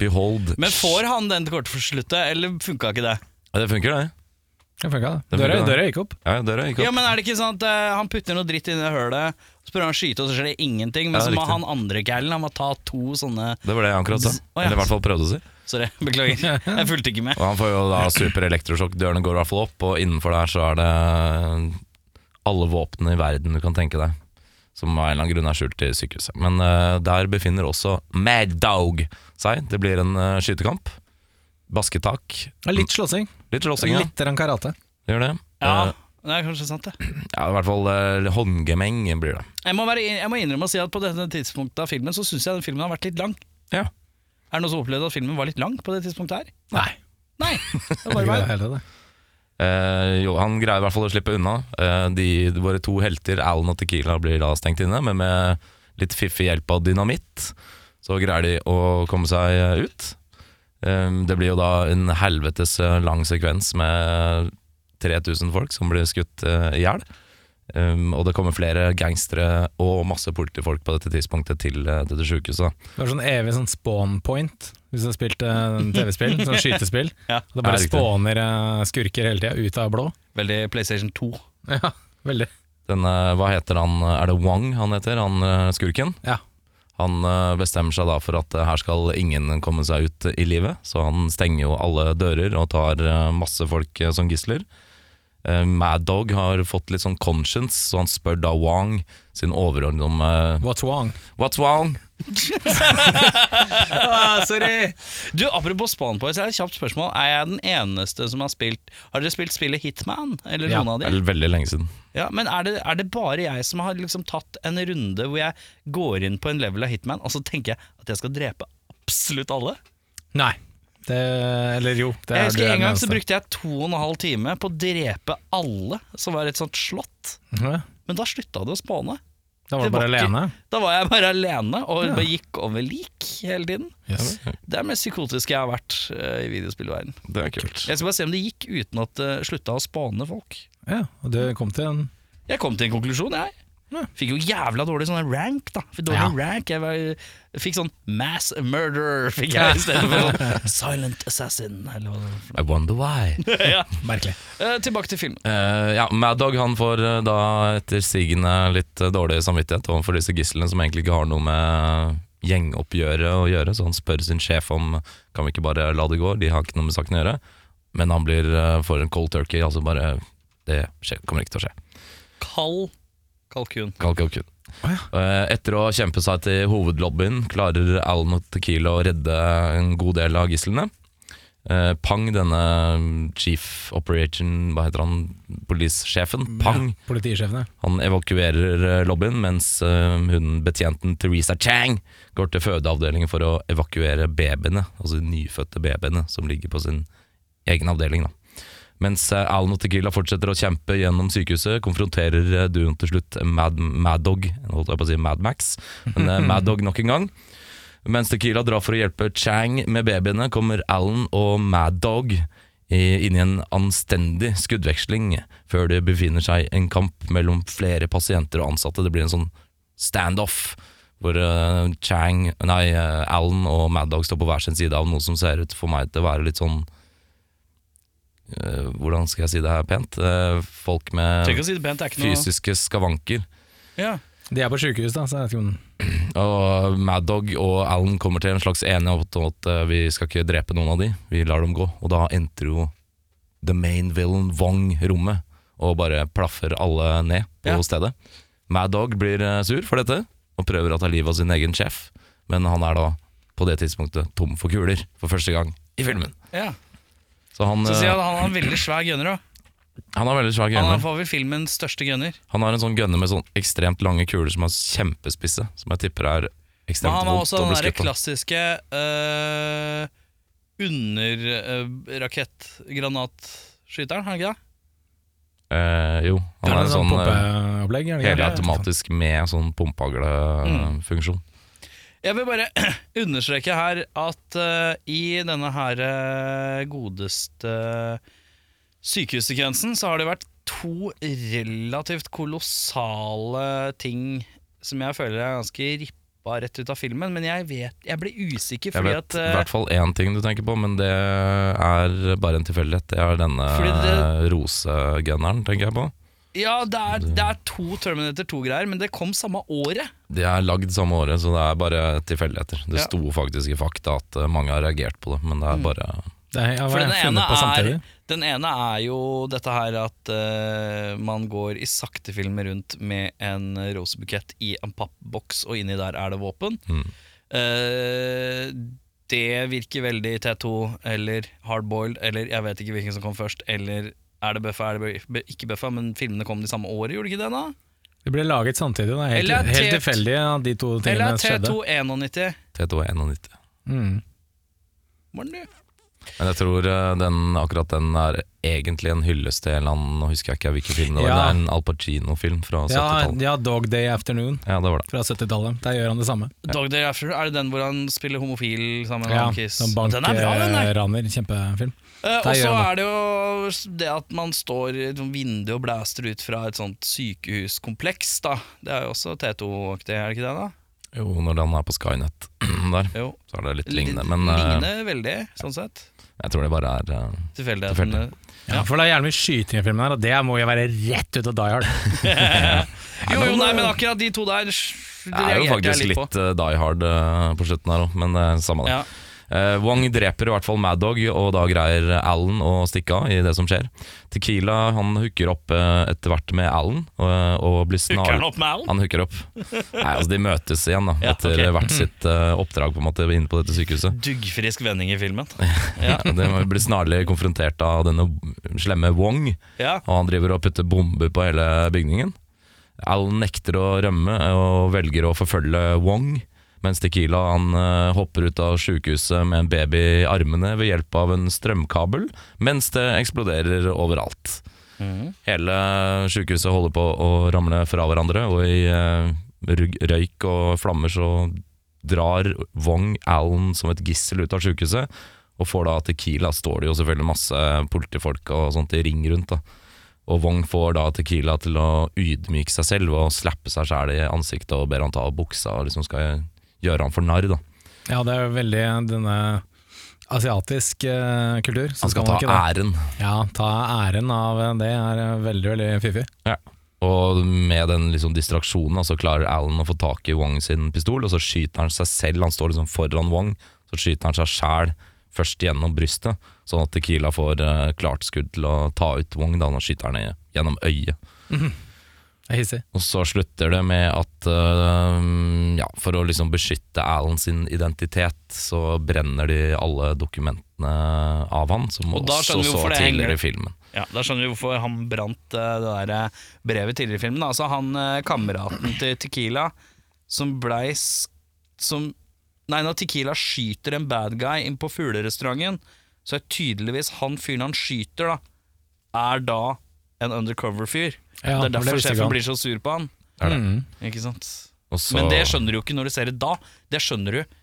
Speaker 3: Behold
Speaker 1: Men får han den til kortsluttet, eller funka ikke det?
Speaker 3: Ja, Det funker, det.
Speaker 4: Det funka, det. Døra, døra gikk opp.
Speaker 3: Ja, døra gikk opp.
Speaker 1: Ja, men Er det ikke sånn at uh, han putter noe dritt inni hølet, så prøver han å skyte, og så skjer det ingenting? Men
Speaker 3: Ja,
Speaker 1: så må han andre gælen Han må ta to sånne
Speaker 3: Det var det jeg akkurat sa.
Speaker 1: Oh, ja.
Speaker 3: Eller i hvert fall prøvde å si.
Speaker 1: Sorry, beklager. Jeg fulgte ikke med.
Speaker 3: Og han får jo da super elektrosjokk. Dørene går i hvert fall opp, og innenfor der så er det alle våpnene i verden du kan tenke deg. som av en eller annen grunn er skjult i sykehuset. Men uh, der befinner også Mad Dog seg. Det blir en uh, skytekamp. Basketak.
Speaker 4: Litt slåssing.
Speaker 3: Litt slåssing, ja.
Speaker 4: Litt karate.
Speaker 3: Gjør det.
Speaker 1: Ja,
Speaker 3: Eh,
Speaker 1: det er kanskje sant, det.
Speaker 3: ja, i hvert fall uh, håndgemeng blir det.
Speaker 1: Jeg må, være, jeg må innrømme å si at på dette tidspunktet av filmen Så syns jeg den filmen har vært litt lang.
Speaker 3: Ja.
Speaker 1: Er det noen som opplevde at filmen var litt lang på det tidspunktet her?
Speaker 4: Nei.
Speaker 1: Nei. Det
Speaker 4: var
Speaker 1: bare meg.
Speaker 4: hele, det.
Speaker 3: Eh, jo, han greier i hvert fall å slippe unna. Eh, de, våre to helter, Alan og Tequila, blir da stengt inne, men med litt fiffig hjelp av dynamitt så greier de å komme seg eh, ut. Eh, det blir jo da en helvetes eh, lang sekvens med 3000 folk som blir skutt eh, i hjel. Um, og det kommer flere gangstere og masse politifolk på dette tidspunktet til uh, dette sjukehuset.
Speaker 4: Det var sånn evig sånn spawn point hvis du har spilt eh, TV-spill, sånn skytespill.
Speaker 1: Ja.
Speaker 4: Det bare
Speaker 3: Ja,
Speaker 4: spawner eh, skurker hele tida ut av blå.
Speaker 1: Veldig PlayStation 2.
Speaker 4: Ja, veldig.
Speaker 3: Denne, hva heter han, er det Wang han heter, han uh, skurken?
Speaker 4: Ja.
Speaker 3: Han eh, bestemmer seg da for at eh, her skal ingen komme seg ut i livet, så han stenger jo alle dører og tar eh, masse folk som gisler. Mad Dog har fått litt sånn conscience, så han spør da Wang sin overordnede om
Speaker 4: What's wrong?
Speaker 3: What's Wang?
Speaker 4: Ah, sorry!
Speaker 1: Du, Apropos Spawnpoys, er det et kjapt spørsmål. Er jeg den eneste som har spilt Har dere spilt spillet Hitman? Eller
Speaker 4: Ja,
Speaker 1: noen av de?
Speaker 3: Eller veldig lenge siden.
Speaker 1: Ja, men er det, er det bare jeg som har liksom tatt en runde hvor jeg går inn på en level av Hitman, og så tenker jeg at jeg skal drepe absolutt alle?
Speaker 4: Nei. Det, eller jo. Det
Speaker 1: jeg
Speaker 4: er
Speaker 1: husker
Speaker 4: er
Speaker 1: En gang så brukte jeg to og en halv time på å drepe alle som var et sånt slott.
Speaker 4: Ja,
Speaker 1: Men da slutta det å spåne.
Speaker 4: Da var du bare alene.
Speaker 1: Da var jeg bare alene og
Speaker 4: Ja.
Speaker 1: bare gikk over lik hele tiden.
Speaker 4: Yes.
Speaker 1: Det er det mest psykotiske jeg har vært uh, i videospillverden.
Speaker 3: Det er kult.
Speaker 1: Jeg skal bare se om det gikk uten at det slutta å spåne folk.
Speaker 4: Ja, og det kom til en
Speaker 1: Jeg kom til en konklusjon, jeg. Fikk jo jævla dårlig sånn rank, da. Fikk dårlig
Speaker 4: Ja.
Speaker 1: rank jeg, var, fikk sånn mass murderer, fikk jeg i stedet for sånn silent assassin. Eller hva det
Speaker 3: I wonder why.
Speaker 1: ja.
Speaker 4: Merkelig.
Speaker 1: Uh, tilbake til filmen.
Speaker 3: Uh, ja, Mad Dog han får uh, da etter sigende litt dårlig samvittighet overfor disse gislene som egentlig ikke har noe med gjengoppgjøret å gjøre, så han spør sin sjef om kan vi ikke bare la det gå, de har ikke noe med saken å gjøre. Men han blir for en cold turkey, altså bare Det skjer, kommer ikke til å skje.
Speaker 1: Kald kalkun.
Speaker 3: Kald kalkun. Eh, Etter å kjempe seg til hovedlobbyen klarer Alan og Tequila å redde en god del av gislene. Eh, Pang, denne chief operation, hva heter han, politisjefen, Pang,
Speaker 4: Ja, politisjefene.
Speaker 3: han evakuerer eh, lobbyen, mens eh, hun betjenten Teresa Chang går til fødeavdelingen for å evakuere babyene, altså de nyfødte babyene som ligger på sin egen avdeling. Da. Mens eh, Alan og Tequila fortsetter å kjempe gjennom sykehuset, konfronterer eh, duoen til slutt Mad, Mad Dog, holdt jeg på å si Mad Max, men eh, Mad Dog nok en gang. Mens Tequila drar for å hjelpe Chang med babyene, kommer Alan og Mad Dog inn i en anstendig skuddveksling før det befinner seg en kamp mellom flere pasienter og ansatte. Det blir en sånn standoff hvor eh, Chang, nei, eh, Alan og Mad Dog står på hver sin side av noe som ser ut for meg til å være litt sånn eh, Hvordan skal jeg si det her pent? Eh, folk med
Speaker 1: si pent,
Speaker 3: fysiske skavanker.
Speaker 1: ja.
Speaker 4: De er på sjukehus, da, så jeg vet ikke om
Speaker 3: Og Mad Dog og Alan kommer til en slags enighet om at eh, vi skal ikke drepe noen av de, vi lar dem gå. Og da entrer jo the main villain Wong rommet og bare plaffer alle ned på
Speaker 1: Ja.
Speaker 3: stedet. Mad Dog blir eh, sur for dette og prøver å ta livet av sin egen sjef, men han er da på det tidspunktet tom for kuler for første gang i filmen.
Speaker 1: ja.
Speaker 3: Så han,
Speaker 1: Så sier jeg
Speaker 3: eh,
Speaker 1: han har en veldig svær gunner òg.
Speaker 3: han har veldig svak
Speaker 1: Han
Speaker 3: gunner.
Speaker 1: vel filmens største gunner.
Speaker 3: Han har en sånn gunner med sånn ekstremt lange kuler som er kjempespisse, som jeg tipper er
Speaker 1: Men
Speaker 3: ekstremt
Speaker 1: han har
Speaker 3: vondt
Speaker 1: også
Speaker 3: å
Speaker 1: den
Speaker 3: bli
Speaker 1: der
Speaker 3: skutt av.
Speaker 1: klassiske uh, under-rakett-granatskyteren, har han ikke det?
Speaker 3: Eh, jo, han
Speaker 4: er
Speaker 3: er
Speaker 4: en sånn
Speaker 3: sånn eh,
Speaker 4: poppeopplegg? er det ikke?
Speaker 3: helautomatisk med sånn pumpehaglefunksjon.
Speaker 1: Jeg vil bare understreke her at uh, i denne her eh, godeste sykehussekvensen så har det vært to relativt kolossale ting som jeg føler er ganske rippa rett ut av filmen, men jeg vet Jeg blir usikker
Speaker 3: Jeg vet
Speaker 1: at
Speaker 3: i
Speaker 1: eh,
Speaker 3: hvert fall én ting du tenker på, men det er bare en tilfeldighet. Det er denne
Speaker 1: Fordi det-
Speaker 3: rosegunneren, tenker jeg på.
Speaker 1: Ja, det er, det er to Terminator 2-greier, men det kom samme året.
Speaker 3: De er lagd samme året, så det er bare tilfeldigheter. Det
Speaker 1: Ja.
Speaker 3: sto faktisk i fakta at eh, mange har reagert på det, men det er
Speaker 1: Mm.
Speaker 3: bare
Speaker 4: Det er, ja,
Speaker 1: For den ene, er, den ene er jo dette her at uh, man går i sakte filmer rundt med en rosebukett i en pappboks, og inni der er det våpen.
Speaker 3: Mm.
Speaker 1: Uh, det virker veldig T2 eller Hardboiled, eller jeg vet ikke hvilken som kom først. Eller er det Buffa, er det ikke Buffa, men filmene kom de samme året, gjorde de ikke det da?
Speaker 4: Det ble laget samtidig. Da. Helt,
Speaker 1: Eller er
Speaker 4: helt tilfeldig at de to
Speaker 1: Eller
Speaker 4: tingene
Speaker 1: er
Speaker 4: skjedde.
Speaker 1: T2 91?
Speaker 3: T2 er 91.
Speaker 4: Mm.
Speaker 1: Var den det?
Speaker 3: Men jeg tror eh, den, akkurat den er egentlig en hyllest til en eller annen Nå husker jeg ikke hvilken film det var.
Speaker 4: Ja.
Speaker 3: Det er en Al Pacino-film fra
Speaker 4: Ja,
Speaker 3: 70-tallet.
Speaker 4: ja, Dog Day Afternoon
Speaker 3: Ja, det var det.
Speaker 4: fra 70-tallet. Der gjør han det samme.
Speaker 1: Dog Day Afternoon, er det den hvor han spiller homofil sammen med
Speaker 4: Ja,
Speaker 1: Ann Kiss?
Speaker 4: som
Speaker 1: Den er bra, den der.
Speaker 4: bankraner. Kjempefilm.
Speaker 1: Eh, og så er det jo det at man står i et vindu og blæster ut fra et sånt sykehuskompleks, da. Det er jo også T2-aktig, er det ikke det? da?
Speaker 3: Jo, når den er på Skynet der,
Speaker 1: Jo.
Speaker 3: så er det litt lignende. Men
Speaker 1: lignende veldig, sånn sett.
Speaker 3: jeg tror det bare er uh,
Speaker 1: Tilfeldigheten.
Speaker 3: Tilfeldig.
Speaker 4: Ja, for det er gjerne mye skyting i filmen her, og det må jo være rett ut av Die Hard.
Speaker 1: Jo, jo, nei, men akkurat de to der
Speaker 3: Det er jo faktisk
Speaker 1: litt
Speaker 3: litt eh, Die Hard uh, på slutten her òg, men uh, samme det.
Speaker 1: Ja.
Speaker 3: Eh, Wong dreper i hvert fall Mad Dog, og da greier Alan å stikke av i det som skjer. Tequila han hooker opp eh, etter hvert med Alan, og, og blir
Speaker 1: Hooker han opp med Alan?
Speaker 3: Han hooker opp. Nei, altså De møtes igjen da
Speaker 1: Ja,
Speaker 3: etter
Speaker 1: ok.
Speaker 3: hvert sitt eh, oppdrag på en måte inne på dette sykehuset.
Speaker 1: Duggfrisk vending i filmen. Ja.
Speaker 3: De blir snarlig konfrontert av denne slemme Wong,
Speaker 1: ja.
Speaker 3: og han driver og putter bomber på hele bygningen. Alan nekter å rømme og velger å forfølge Wong, mens Tequila han eh, hopper ut av sykehuset med en baby i armene ved hjelp av en strømkabel, mens det eksploderer overalt. Hele sykehuset holder på å ramle fra hverandre, og i eh, røyk og flammer så drar Wong Allen som et gissel ut av sykehuset, og får da Tequila, står det jo selvfølgelig masse politifolk og sånt i ring rundt. da og Wong får da Tequila til å ydmyke seg selv og slappe seg sjæl i ansiktet og ber han ta av buksa og liksom skal gjøre han for narr. da
Speaker 4: Ja, det er veldig denne asiatisk eh, kultur. så
Speaker 3: Han skal ta æren.
Speaker 4: Ja, ta æren av det er eh, veldig, veldig fiffig.
Speaker 3: Ja. Og med den liksom distraksjonen så klarer Alan å få tak i Wong sin pistol, og så skyter han seg selv. Han står liksom foran Wong, så skyter han seg sjæl først gjennom brystet, sånn at Tequila får eh, klart skudd til å ta ut Wong da han skyter han gjennom øyet.
Speaker 4: Mm hissig.
Speaker 3: Og så slutter det med at uh, ja, for å liksom beskytte Alan sin identitet, så brenner de alle dokumentene av han, som
Speaker 1: Og
Speaker 3: også så tidligere i filmen.
Speaker 1: Ja, Da skjønner vi hvorfor han brant uh, det der eh, brevet tidligere i filmen. Altså han uh, kameraten til Tequila som blei som Nei, når Tequila skyter en bad guy inn på fuglerestauranten, så er tydeligvis han fyren han skyter, da, er da en undercover-fyr.
Speaker 4: Ja,
Speaker 1: det er derfor
Speaker 4: det
Speaker 1: sjefen blir så sur på han.
Speaker 3: Det det.
Speaker 4: Mm.
Speaker 1: Ikke sant?
Speaker 3: Også...
Speaker 1: Men det skjønner du jo ikke når du ser det da. Det skjønner du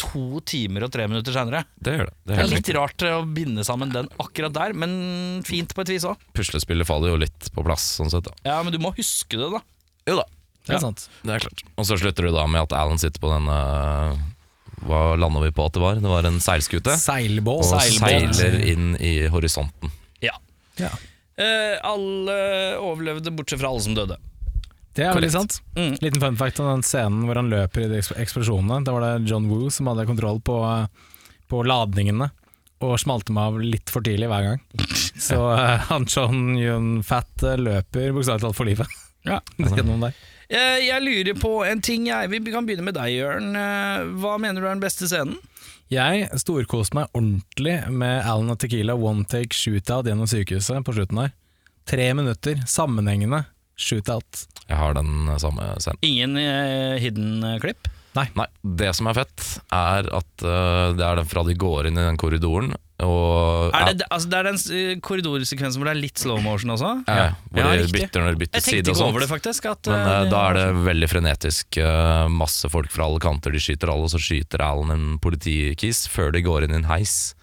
Speaker 1: to timer og tre minutter seinere.
Speaker 3: Det gjør det. det,
Speaker 1: Det
Speaker 3: er
Speaker 1: litt rart å binde sammen den akkurat der, men fint på et vis òg.
Speaker 3: Puslespillet faller jo litt på plass, sånn sett. da.
Speaker 1: Ja, men du må huske det, da.
Speaker 3: Jo da,
Speaker 4: Det er
Speaker 3: Ja.
Speaker 4: sant.
Speaker 3: det er klart. Og så slutter du da med at Alan sitter på denne Hva landa vi på at det var? Det var en seilskute.
Speaker 4: Seilbåt.
Speaker 3: Og
Speaker 1: Seilbåt.
Speaker 3: seiler inn i horisonten.
Speaker 1: Ja.
Speaker 4: Ja.
Speaker 1: Eh, alle overlevde, bortsett fra alle som døde.
Speaker 4: Det er veldig sant.
Speaker 1: Mm.
Speaker 4: Liten fun fact om den scenen hvor han løper i de eksplosjonene. Da var det John Woo som hadde kontroll på, på ladningene, og smalt dem av litt for tidlig hver gang. Så uh, han John Yun Fat eh, løper bokstavelig talt for livet.
Speaker 1: Ja.
Speaker 4: Gjennom der.
Speaker 1: Jeg, jeg lurer på en ting, jeg. Vi kan begynne med deg, Jørn. Hva mener du er den beste scenen?
Speaker 4: Jeg storkoste meg ordentlig med Alan og Tequila one take shootout gjennom sykehuset på slutten her. Tre minutter, sammenhengende shootout.
Speaker 3: Jeg har den eh, samme scenen.
Speaker 1: Ingen eh, hidden eh, klipp?
Speaker 3: Nei, det som er fett, er at øh, det er den fra de går inn i den korridoren, og
Speaker 1: Er det, altså, det er den eh, korridorsekvensen hvor det er litt slow motion også?
Speaker 3: ja, hvor
Speaker 1: Ja,
Speaker 3: de bytter når de bytter side og sånt.
Speaker 1: over det, faktisk. At,
Speaker 3: Men
Speaker 1: uh,
Speaker 3: øh, da er det veldig frenetisk. Uh, masse folk fra alle kanter. De skyter alle, og så skyter Alan en politikis før de går inn i en heis.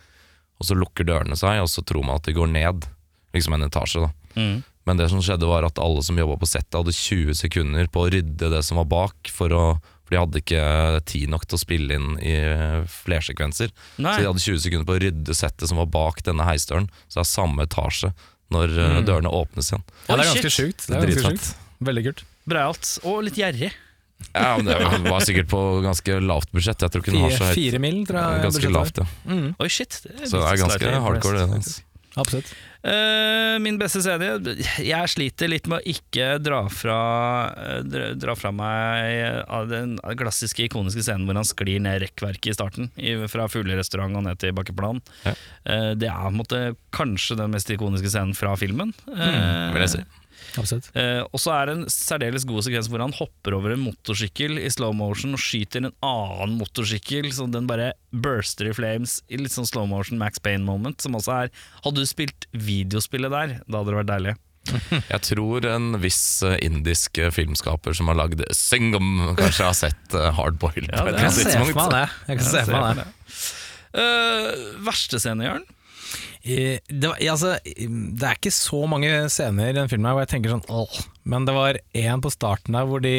Speaker 3: Og så lukker dørene seg, og så tror man at de går ned. Liksom en etasje, da.
Speaker 1: Mm.
Speaker 3: Men det som skjedde var at alle som jobba på settet, hadde 20 sekunder på å rydde det som var bak, for, å, for de hadde ikke tid nok til å spille inn i flersekvenser.
Speaker 1: Nei.
Speaker 3: Så de hadde 20 sekunder på å rydde settet som var bak denne heisdøren. Så det er samme etasje når mm. dørene åpnes igjen.
Speaker 4: Ja, det er ganske sjukt. Det er ganske
Speaker 3: Dritfett.
Speaker 4: sjukt. Veldig kult.
Speaker 1: Breialt. Og litt gjerrig.
Speaker 3: Ja, men Det var sikkert på ganske lavt budsjett. Jeg tror ikke den har så høyt.
Speaker 4: fire mil, tror jeg.
Speaker 3: Ganske lavt, ja.
Speaker 4: Mm,
Speaker 1: Oi, shit. Det
Speaker 3: Så det er ganske hardcore, det. Altså.
Speaker 4: Absolutt.
Speaker 1: Uh, min beste scene Jeg sliter litt med å ikke dra fra eh, dra, dra fra meg av den klassiske, ikoniske scenen hvor han sklir ned rekkverket i starten, i, fra fuglerestaurant og ned til bakkeplan.
Speaker 3: Ja.
Speaker 1: Uh, det er måte kanskje den mest ikoniske scenen fra filmen. Mm,
Speaker 3: Vil jeg si.
Speaker 4: Absolutt.
Speaker 1: Eh, og så er det en særdeles god sekvens hvor han hopper over en motorsykkel i slow motion og skyter en annen motorsykkel, så den bare burster i flames i litt sånn slow motion Max Payne-moment. Som også er Hadde du spilt videospillet der, da hadde det vært deilig.
Speaker 3: Jeg tror en viss eh, indisk eh, filmskaper som har lagd Singam, kanskje har sett eh, Hardboiled
Speaker 1: Ja, det
Speaker 4: Jeg kan se for meg det. Jeg kan se for meg det.
Speaker 1: Uh, verste scene, Jørn?
Speaker 4: Det, var, altså, det er ikke så mange scener i den filmen her hvor jeg tenker sånn åh, men det var en på starten der hvor de,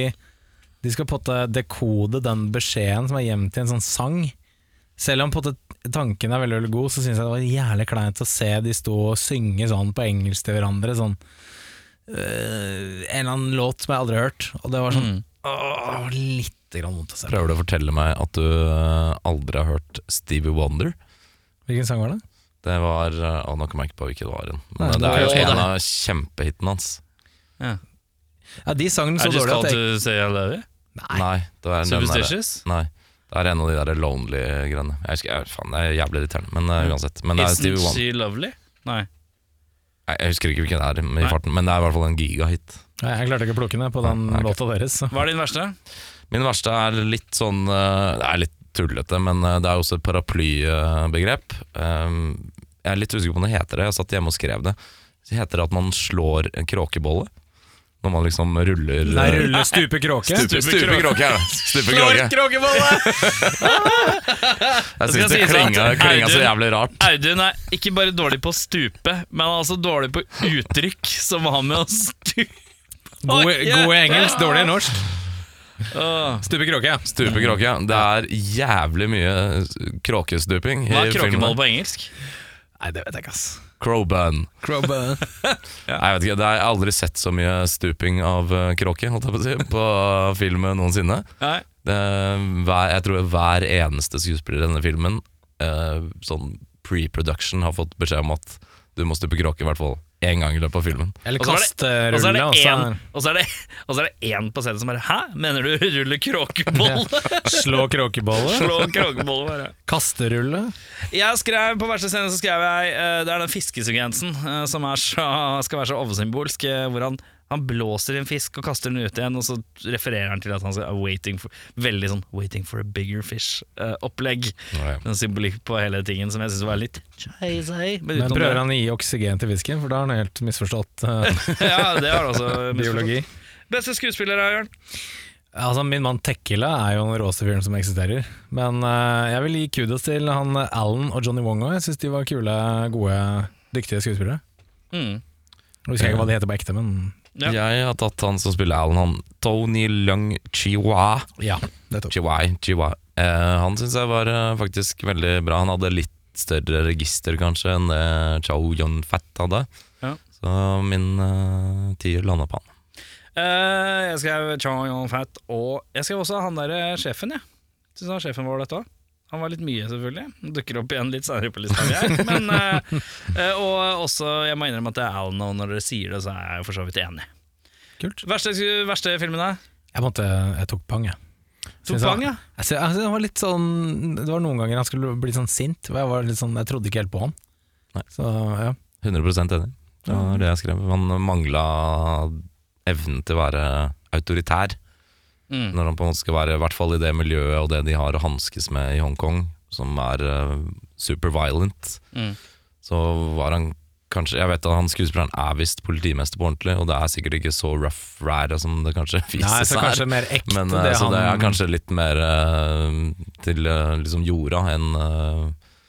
Speaker 4: de skal på dekode den beskjeden som er gjemt i en sånn sang. Selv om på tanken er veldig, veldig god, så syns jeg det var jævlig kleint å se de stå og synge sånn på engelsk til hverandre. Sånn, øh, en eller annen låt som jeg aldri har hørt. Og det var sånn åh, litt grann vondt å se.
Speaker 3: Prøver du å fortelle meg at du eh, aldri har hørt Stevie Wonder?
Speaker 4: Hvilken sang var det?
Speaker 3: Det var Å, nå kommer jeg ikke på hvilken det var. igjen. Men
Speaker 4: Nei,
Speaker 3: det
Speaker 4: det
Speaker 3: er jo
Speaker 1: var-
Speaker 3: en av kjempehitene hans.
Speaker 1: Ja.
Speaker 4: Ja, de sangene så
Speaker 1: dårlig at
Speaker 4: jeg
Speaker 1: called
Speaker 4: at jeg
Speaker 1: to say I love you?
Speaker 3: Nei, det er Superstitious? der-? Nei, det er en av de der lonely greiene. Jeg husker, jeg, faen, det er jævlig irriterende, men uh, uansett. Men det er Stevie
Speaker 1: Isn't she lovely? Nei.
Speaker 3: Nei, Jeg husker ikke hvilken det er i farten, men det er i hvert fall en gigahit.
Speaker 4: Nei, Jeg klarte ikke å plukke ned på den
Speaker 3: Nei,
Speaker 4: låta deres. så.
Speaker 1: Hva er din verste?
Speaker 3: Min verste er litt sånn eh, Det er litt tullete, men eh, det er også et paraplybegrep. Um, jeg er litt usikker på om det heter det. Jeg satt hjemme og skrev det. Det heter at man slår en kråkebolle. Når man liksom ruller
Speaker 4: Nei, ruller stupe, kråke.
Speaker 3: Stupe, stupe kråke, ja. Stupe kråke.
Speaker 1: kråkebolle!
Speaker 3: Jeg syns det klinga, klinga så jævlig rart.
Speaker 1: Audun er ikke bare dårlig på å stupe, men han er altså dårlig på uttrykk som har med å stupe
Speaker 4: God, god engelsk, dårlig norsk.
Speaker 1: Åh.
Speaker 4: Stupe kråke.
Speaker 3: Stupe kråke. Det er jævlig mye kråkestuping i
Speaker 1: Hva er
Speaker 3: filmen.
Speaker 1: på engelsk?
Speaker 4: Nei, det vet jeg ikke, ass.
Speaker 3: Crowbun.
Speaker 4: Crowbun.
Speaker 3: Nei, Jeg vet ikke, det Jeg har aldri sett så mye stuping av eh, kråke holdt jeg på, å si, på film noensinne.
Speaker 1: Nei.
Speaker 3: Det, hver, jeg tror hver eneste skuespiller i denne filmen eh, Sånn pre-production har fått beskjed om at du må stupe kråke i hvert fall én gang i løpet av filmen.
Speaker 4: Eller
Speaker 1: er er
Speaker 4: kasterulle.
Speaker 1: det
Speaker 4: og så
Speaker 1: er det- og så det én på scenen som bare Hæ, mener du rulle kråkebolle?
Speaker 4: Slå kråkebolle.
Speaker 1: Slå kråkebolle, bare.
Speaker 4: Kasterulle.
Speaker 1: Jeg skrev På verste scene så skrev jeg eh, Det er den fiskesekvensen eh, som er så, skal være så oversymbolsk, eh, hvor han, han blåser i en fisk og kaster den ut igjen, og så refererer han til at han skal waiting for, Veldig sånn 'waiting for a bigger fish'-opplegg.
Speaker 3: Ja.
Speaker 1: en symbolikk på hele tingen som jeg syns var litt cheesy. Men
Speaker 4: Men prøver
Speaker 1: det-
Speaker 4: han å gi oksygen til fisken, for da har han helt misforstått uh,
Speaker 1: Ja, det har også
Speaker 4: biologi.
Speaker 1: Beste skuespiller er Jørn.
Speaker 4: Altså, Min mann Tekkila er jo den råeste fyren som eksisterer. Men uh, jeg vil gi kudos til han eh, Alan og Johnny Wong òg. Jeg syns de var kule, gode, dyktige skuespillere.
Speaker 1: Mm.
Speaker 4: Jeg husker ikke hva de heter på ekte, men
Speaker 1: Ja.
Speaker 3: Jeg har tatt han som spiller Alan, han Tony Lung Chiwa.
Speaker 4: ja. Det Chiwa,
Speaker 3: Chiwai. Eh, han syns jeg var eh, faktisk veldig bra. Han hadde litt større register kanskje enn det Chow Yun-Fat hadde.
Speaker 1: Ja.
Speaker 3: Så min eh, tier landa på han.
Speaker 1: Eh, jeg skrev Chong Yong Fat, og jeg skrev også han der eh, sjefen, jeg. Syns han sjefen var dette òg. Han var litt mye, selvfølgelig. Dukker opp igjen litt senere på lista. mi. Men, eh, eh, og også, jeg må innrømme at det er Alan, og når dere sier det, så er jeg for så vidt enig.
Speaker 4: Kult.
Speaker 1: Verste, verste filmen er?
Speaker 4: Jeg måtte, jeg tok pang, jeg.
Speaker 1: Tok pang, ja.
Speaker 4: Jeg, jeg, jeg, synes det var litt sånn Det var noen ganger han skulle bli sånn sint, og jeg var litt sånn Jeg trodde ikke helt på han.
Speaker 3: Nei.
Speaker 4: Så ja.
Speaker 3: 100 enig. Det var det jeg skrev. Han mangla evnen til å være autoritær.
Speaker 1: Mm.
Speaker 3: Når han på en måte skal være, i hvert fall i det miljøet og det de har å hanskes med i Hongkong, som er uh, super violent,
Speaker 1: Mm.
Speaker 3: så var han kanskje Jeg vet at han skuespilleren er visst politimester på ordentlig, og det er sikkert ikke så rough rare som det kanskje
Speaker 4: Nei,
Speaker 3: vises
Speaker 4: så
Speaker 3: her.
Speaker 4: kanskje mer ekte
Speaker 3: Men,
Speaker 4: det
Speaker 3: eh, så
Speaker 4: han
Speaker 3: det er kanskje litt mer uh, til liksom jorda enn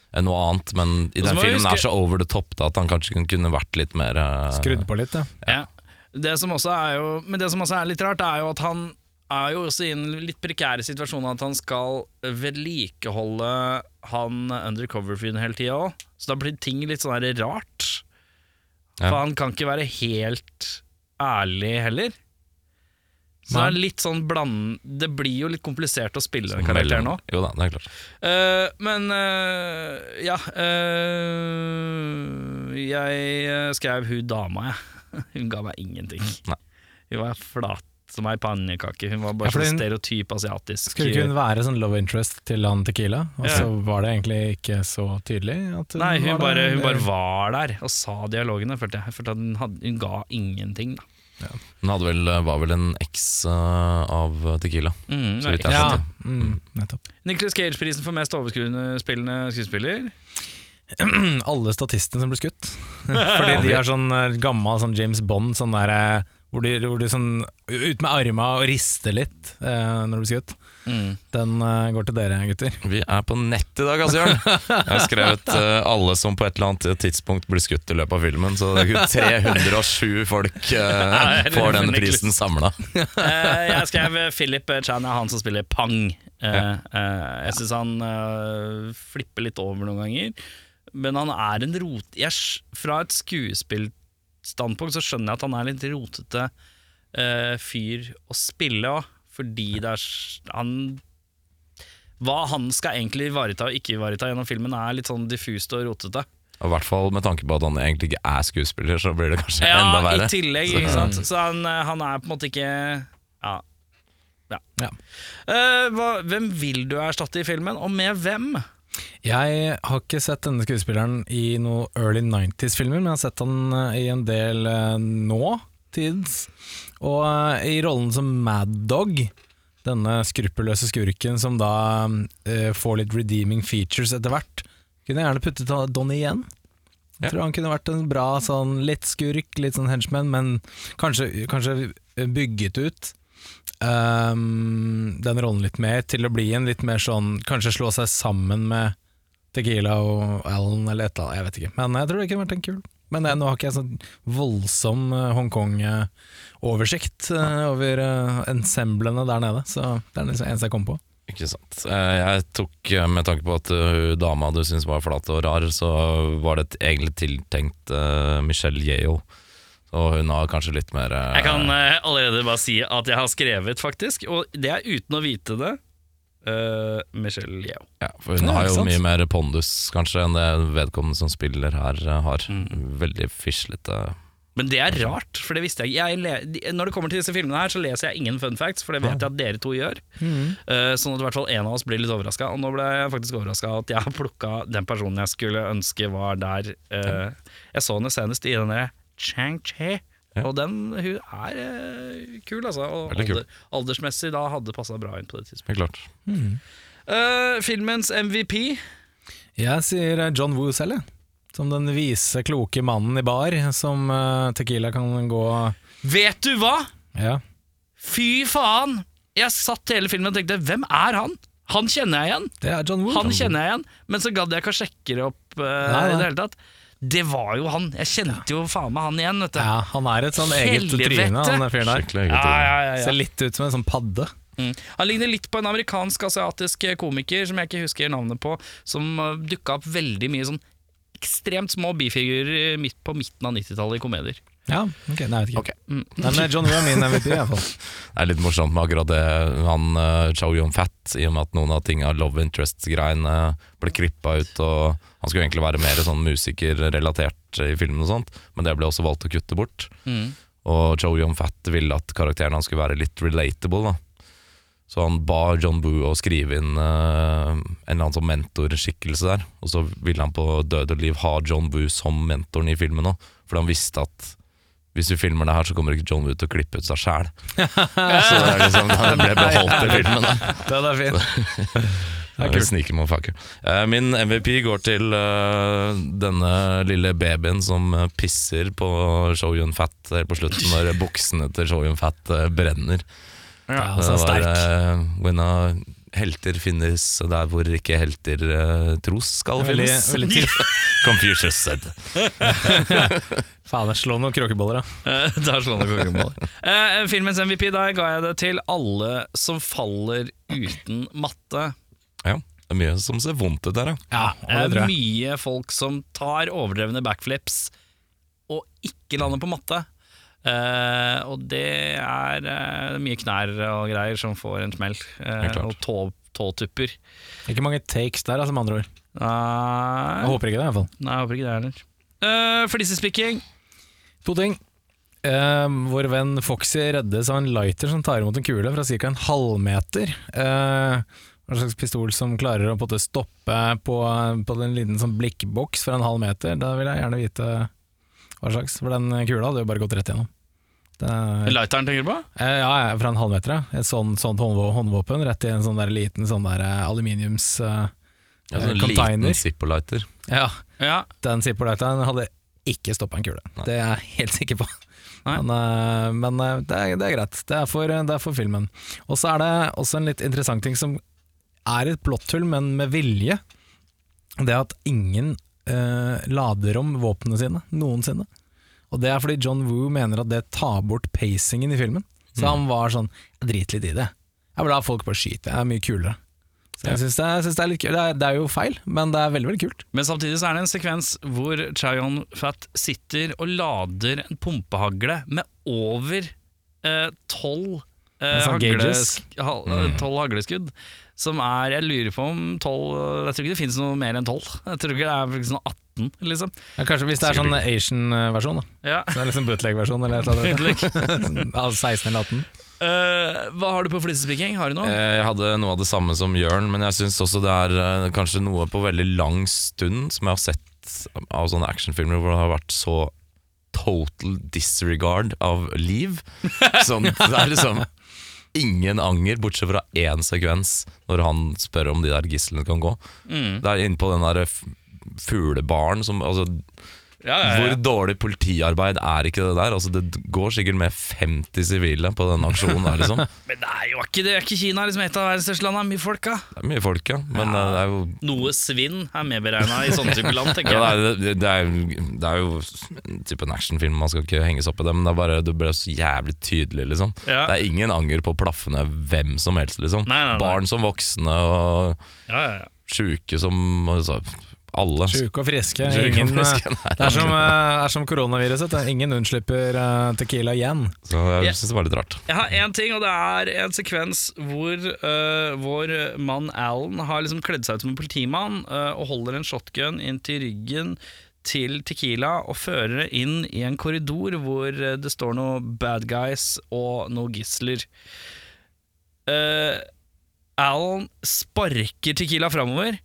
Speaker 3: enn noe annet. Men i den filmen
Speaker 1: huske...
Speaker 3: er så over the top da, at han kanskje kunne- kunne vært litt mer
Speaker 4: skrudd på litt, ja.
Speaker 1: Ja. Det som også er jo, men det som også er litt rart, er jo at han er jo også i en litt prekær situasjon at han skal vedlikeholde han undercover-fyren hele tida òg. Så da blir ting litt sånn her rart.
Speaker 3: Ja.
Speaker 1: For han kan ikke være helt ærlig heller. Så det er litt sånn bland... Det blir jo litt komplisert å spille den karakteren nå.
Speaker 3: Jo da, det er klart.
Speaker 1: uh, men uh, ja uh, Jeg skrev hun dama, jeg. Hun ga meg ingenting.
Speaker 3: Nei.
Speaker 1: Hun var flat som ei pannekake. Hun var bare
Speaker 4: Ja,
Speaker 1: sånn stereotyp asiatisk.
Speaker 4: Skulle ikke hun være sånn love interest til han Tequila, og
Speaker 1: Ja.
Speaker 4: så var det egentlig ikke så tydelig? At hun
Speaker 1: Nei, hun
Speaker 4: var
Speaker 1: bare, hun bare var der og sa dialogene. Følte jeg. Jeg følte at hun, hadde, hun ga ingenting. Da.
Speaker 3: Hun hadde vel, var vel en eks eh, av Tequila.
Speaker 1: Mm,
Speaker 3: Så vidt jeg
Speaker 4: Ja,
Speaker 3: sett
Speaker 4: mm, nettopp.
Speaker 1: Nicholas Cage-prisen for mest overspillende skuespiller.
Speaker 4: Alle statistene som ble skutt. Fordi de har sånn eh, gammel sånn James Bond, sånn der, eh, hvor de, hvor de sånn ut med arma og rister litt eh, når du blir skutt.
Speaker 1: Mm.
Speaker 4: Den eh, går til dere, gutter.
Speaker 3: Vi er på nett i dag, altså, Jørn. Jeg har skrevet eh, alle som på et eller annet tidspunkt blir skutt i løpet av filmen, så det er 307 folk eh, får den prisen samla.
Speaker 1: Eh, jeg skrev Philip Chan er han som spiller Pang. Eh, eh, jeg syns han eh, flipper litt over noen ganger, men han er en rot... Jeg, fra et skuespillstandpunkt så skjønner jeg at han er litt rotete uh, fyr å spille òg, fordi det er han Hva han skal egentlig ivareta og ikke ivareta gjennom filmen, er litt sånn diffust og rotete.
Speaker 3: I hvert fall med tanke på at han egentlig ikke er skuespiller, så blir det kanskje
Speaker 1: Ja,
Speaker 3: enda verre.
Speaker 1: i tillegg, ikke sant. Så han, eh, han er på en måte ikke Ja. ja.
Speaker 4: Ja.
Speaker 1: Uh, hva, hvem vil du erstatte i filmen, og med hvem?
Speaker 4: Jeg har ikke sett denne skuespilleren i noen early 90s-filmer, men jeg har sett han eh, i en del eh, nå, tids. Og eh, i rollen som Mad Dog, denne skruppelløse skurken som da får litt redeeming features etter hvert, kunne jeg gjerne puttet Donnie igjen. Jeg tror han kunne vært en bra sånn litt skurk, litt sånn henchman, men kanskje, kanskje bygget ut ehm, den rollen litt mer til å bli en litt mer sånn Kanskje slå seg sammen med Tequila og Alan eller et eller annet, jeg vet ikke. Men jeg tror det kunne vært en kul. Men jeg, nå har ikke jeg sånn voldsom eh, Hongkong-oversikt over uh, ensemblene der nede, så det er det eneste jeg kom på.
Speaker 3: Ikke sant. Jeg tok, med tanke på at hun dama du syntes var flat og rar, så var det et egentlig tiltenkt uh, Michelle Yeo. Og hun har kanskje litt mer eh,
Speaker 1: Jeg kan eh, allerede bare si at jeg har skrevet, faktisk, og det er uten å vite det. eh, Michelle Yeo.
Speaker 3: ja, For hun
Speaker 4: Ja,
Speaker 3: har jo
Speaker 4: sant.
Speaker 3: mye mer pondus, kanskje, enn det vedkommende som spiller her eh, har.
Speaker 1: Mm.
Speaker 3: Veldig fislete.
Speaker 1: Men det er rart, for det visste jeg ikke. Jeg le de- Når det kommer til disse filmene her, så leser jeg ingen fun facts, for det vet jeg at dere to gjør. Eh, sånn at i hvert fall en av oss blir litt overraska. Og nå ble jeg faktisk overraska at jeg har plukka den personen jeg skulle ønske var der. Eh, jeg så henne senest i denne Chang-Che,
Speaker 3: Ja.
Speaker 1: og den hun er eh, kul, altså. Og
Speaker 3: Veldig kul.
Speaker 1: alder, aldersmessig da hadde passa bra inn på det tidspunktet.
Speaker 3: Helt klart.
Speaker 1: Eh, filmens MVP
Speaker 4: Jeg sier eh, John Woo selv, jeg. Som den vise, kloke mannen i bar som eh, Tequila kan gå
Speaker 1: Vet du hva?!
Speaker 4: Ja.
Speaker 1: Fy faen! Jeg satt hele filmen og tenkte 'hvem er han?' Han kjenner jeg igjen.
Speaker 4: Det er John Woo.
Speaker 1: Han kjenner jeg igjen, men så gadd jeg ikke å sjekke det opp eh,
Speaker 4: Nei, nei.
Speaker 1: i det hele tatt. Det var jo han. Jeg kjente jo faen meg han igjen, vet du.
Speaker 4: Ja, han er et sånn eget
Speaker 1: Helvete!
Speaker 4: tryne, han der fyren der.
Speaker 3: Skikkelig eget
Speaker 1: Ja, ja, ja,
Speaker 4: Ser litt ut som en sånn padde.
Speaker 1: Mm. Han ligner litt på en amerikansk-asiatisk komiker som jeg ikke husker navnet på, som uh, dukka opp veldig mye sånn ekstremt små bifigurer midt på midten av 90-tallet i komedier.
Speaker 4: Ja, ok, nei, jeg vet ikke.
Speaker 1: Mm.
Speaker 4: Men eh, John Woo er min MVP i hvert fall.
Speaker 3: Det er litt morsomt med akkurat det han uh, Chow Yun-Fat, i og med at noen av tinga love interest-greiene ble klippa ut. Og Han skulle egentlig være mer sånn musikerrelatert i filmen, og sånt men det ble også valgt å kutte bort.
Speaker 1: Mm.
Speaker 3: Og Chow Yun-Fat ville at karakteren hans skulle være litt relatable. da Så han ba John Boo å skrive inn uh, en eller annen sånn mentorskikkelse der. Og så ville han på død og liv ha John Boo som mentoren i filmen òg, fordi han visste at hvis vi filmer det her, så kommer ikke John Woo til å klippe ut seg sjæl. så det er liksom, det ble beholdt i filmen. Da.
Speaker 4: Den er fin.
Speaker 3: Eh, Min MVP går til uh, denne lille babyen som eh, pisser på Show Yun Fat helt på slutten, når buksene til Show Yun Fat brenner.
Speaker 4: Ja, så
Speaker 3: var
Speaker 4: sterk.
Speaker 3: when a helter finnes der hvor ikke helter uh, tros skal
Speaker 4: Veldig,
Speaker 3: finnes.
Speaker 4: veldig.
Speaker 3: Confucius said.
Speaker 4: Faen, slår noen kråkeboller, da.
Speaker 1: da slå slår kråkeboller. kongemål. Eh, filmens MVP, der ga jeg det til alle som faller uten matte.
Speaker 3: Ja, det er mye som ser vondt ut der, ja.
Speaker 4: Ja,
Speaker 1: Det er mye folk som tar overdrevne backflips og ikke lander på matte. Eh, og det er uh, mye knær og greier som får en smell.
Speaker 3: Uh,
Speaker 1: og tå, tåtupper.
Speaker 4: Ikke mange takes der, altså, med andre ord.
Speaker 1: Nei,
Speaker 4: Jeg håper ikke det, i hvert fall.
Speaker 1: nei, jeg håper ikke det heller. Uh, Flisespikking.
Speaker 4: To ting. Vår venn Foxy reddes av en lighter som tar imot en kule fra ca. en halvmeter. Uh, en slags pistol som klarer å på stoppe på, på en liten sånn blikkboks fra en halv meter. Da vil jeg gjerne vite hva slags, for den kula hadde jo bare gått rett gjennom. Er,
Speaker 1: Lighteren tenker du på?
Speaker 4: eh, ja, fra en halvmeter. Et sånt, sånt håndvå- håndvåpen rett i en sånn der liten sånn der eh, aluminiums eh,
Speaker 3: Ja, sånn
Speaker 4: container.
Speaker 3: liten Zippo-lighter.
Speaker 4: Ja,
Speaker 1: Ja.
Speaker 4: den Zippo-lighteren hadde ikke stoppa en kule.
Speaker 3: Nei.
Speaker 4: Det er jeg helt sikker på. Men, eh, men det, er, det er greit. Det er, for, det er for filmen. Og så er det også en litt interessant ting som er et plotthull, men med vilje. Det at ingen eh, lader om våpnene sine noensinne. Og det er fordi John Woo mener at det tar bort pacingen i filmen. Så han var sånn Jeg driter litt i det. Jeg vil ha folk bare skyte. Det er mye kulere. Så jeg synes det, jeg synes det er litt. Det er, det er jo feil, men det er veldig veldig kult.
Speaker 1: Men samtidig så er det en sekvens hvor Chayon Fat sitter og lader en pumpehagle med over eh, tolv eh,
Speaker 4: sånn
Speaker 1: hagle,
Speaker 4: gauges.
Speaker 1: hal-
Speaker 3: Mm.
Speaker 1: tolv hagleskudd. Som er Jeg lurer på om tolv Jeg tror ikke det finnes noe mer enn tolv. Jeg tror ikke det er sånn 18, liksom.
Speaker 4: Ja, kanskje hvis det er sånn Asian-versjon, da.
Speaker 1: Ja.
Speaker 4: Så det er liksom bootleg-versjon eller annet. Av 16 eller 18.
Speaker 1: Uh, hva har du på flisespikking? Har du noe?
Speaker 3: Eh, Jeg hadde noe av det samme som Jørn, men jeg syns også det er eh, kanskje noe på veldig lang stund som jeg har sett av sånne actionfilmer hvor det har vært så total disregard av liv. Sånn, det er liksom ingen anger, bortsett fra én sekvens når han spør om de der gislene kan gå.
Speaker 1: Mm.
Speaker 3: Det er inne på den der fuglebaren som altså,
Speaker 1: Ja, ja, ja.
Speaker 3: Hvor dårlig politiarbeid er ikke det der? Altså, det går sikkert med 50 sivile på den aksjonen der, liksom.
Speaker 1: Men det er jo ikke, det er ikke Kina liksom et av verdens største land. Det er mye folk, da.
Speaker 3: Det er mye folk, ja. Men eh, det er jo
Speaker 1: Noe svinn er medberegna i sånne type land, tenker
Speaker 3: Ja,
Speaker 1: jeg.
Speaker 3: det, er, det, er, det er jo en type actionfilm, man skal ikke henge seg opp i det, men det er bare det ble så jævlig tydelig, liksom.
Speaker 1: Ja.
Speaker 3: Det er ingen anger på plaffene hvem som helst, liksom.
Speaker 1: Nei, nei, nei.
Speaker 3: Barn som voksne, og
Speaker 1: Ja, ja, ja.
Speaker 3: sjuke som altså, Alle.
Speaker 4: Sjuke og friske.
Speaker 3: Ingen, og friske,
Speaker 4: eh,
Speaker 3: nei.
Speaker 4: det er som, eh, er som koronaviruset. Ingen unnslipper eh, Tequila igjen.
Speaker 3: Så jeg synes det var litt rart.
Speaker 1: Jeg har én ting, og det er en sekvens hvor uh, vår mann Alan har liksom kledd seg ut som en politimann uh, og holder en shotgun inn til ryggen til Tequila og fører det inn i en korridor hvor det står noe bad guys og noe gisler. Uh, Alan sparker Tequila framover,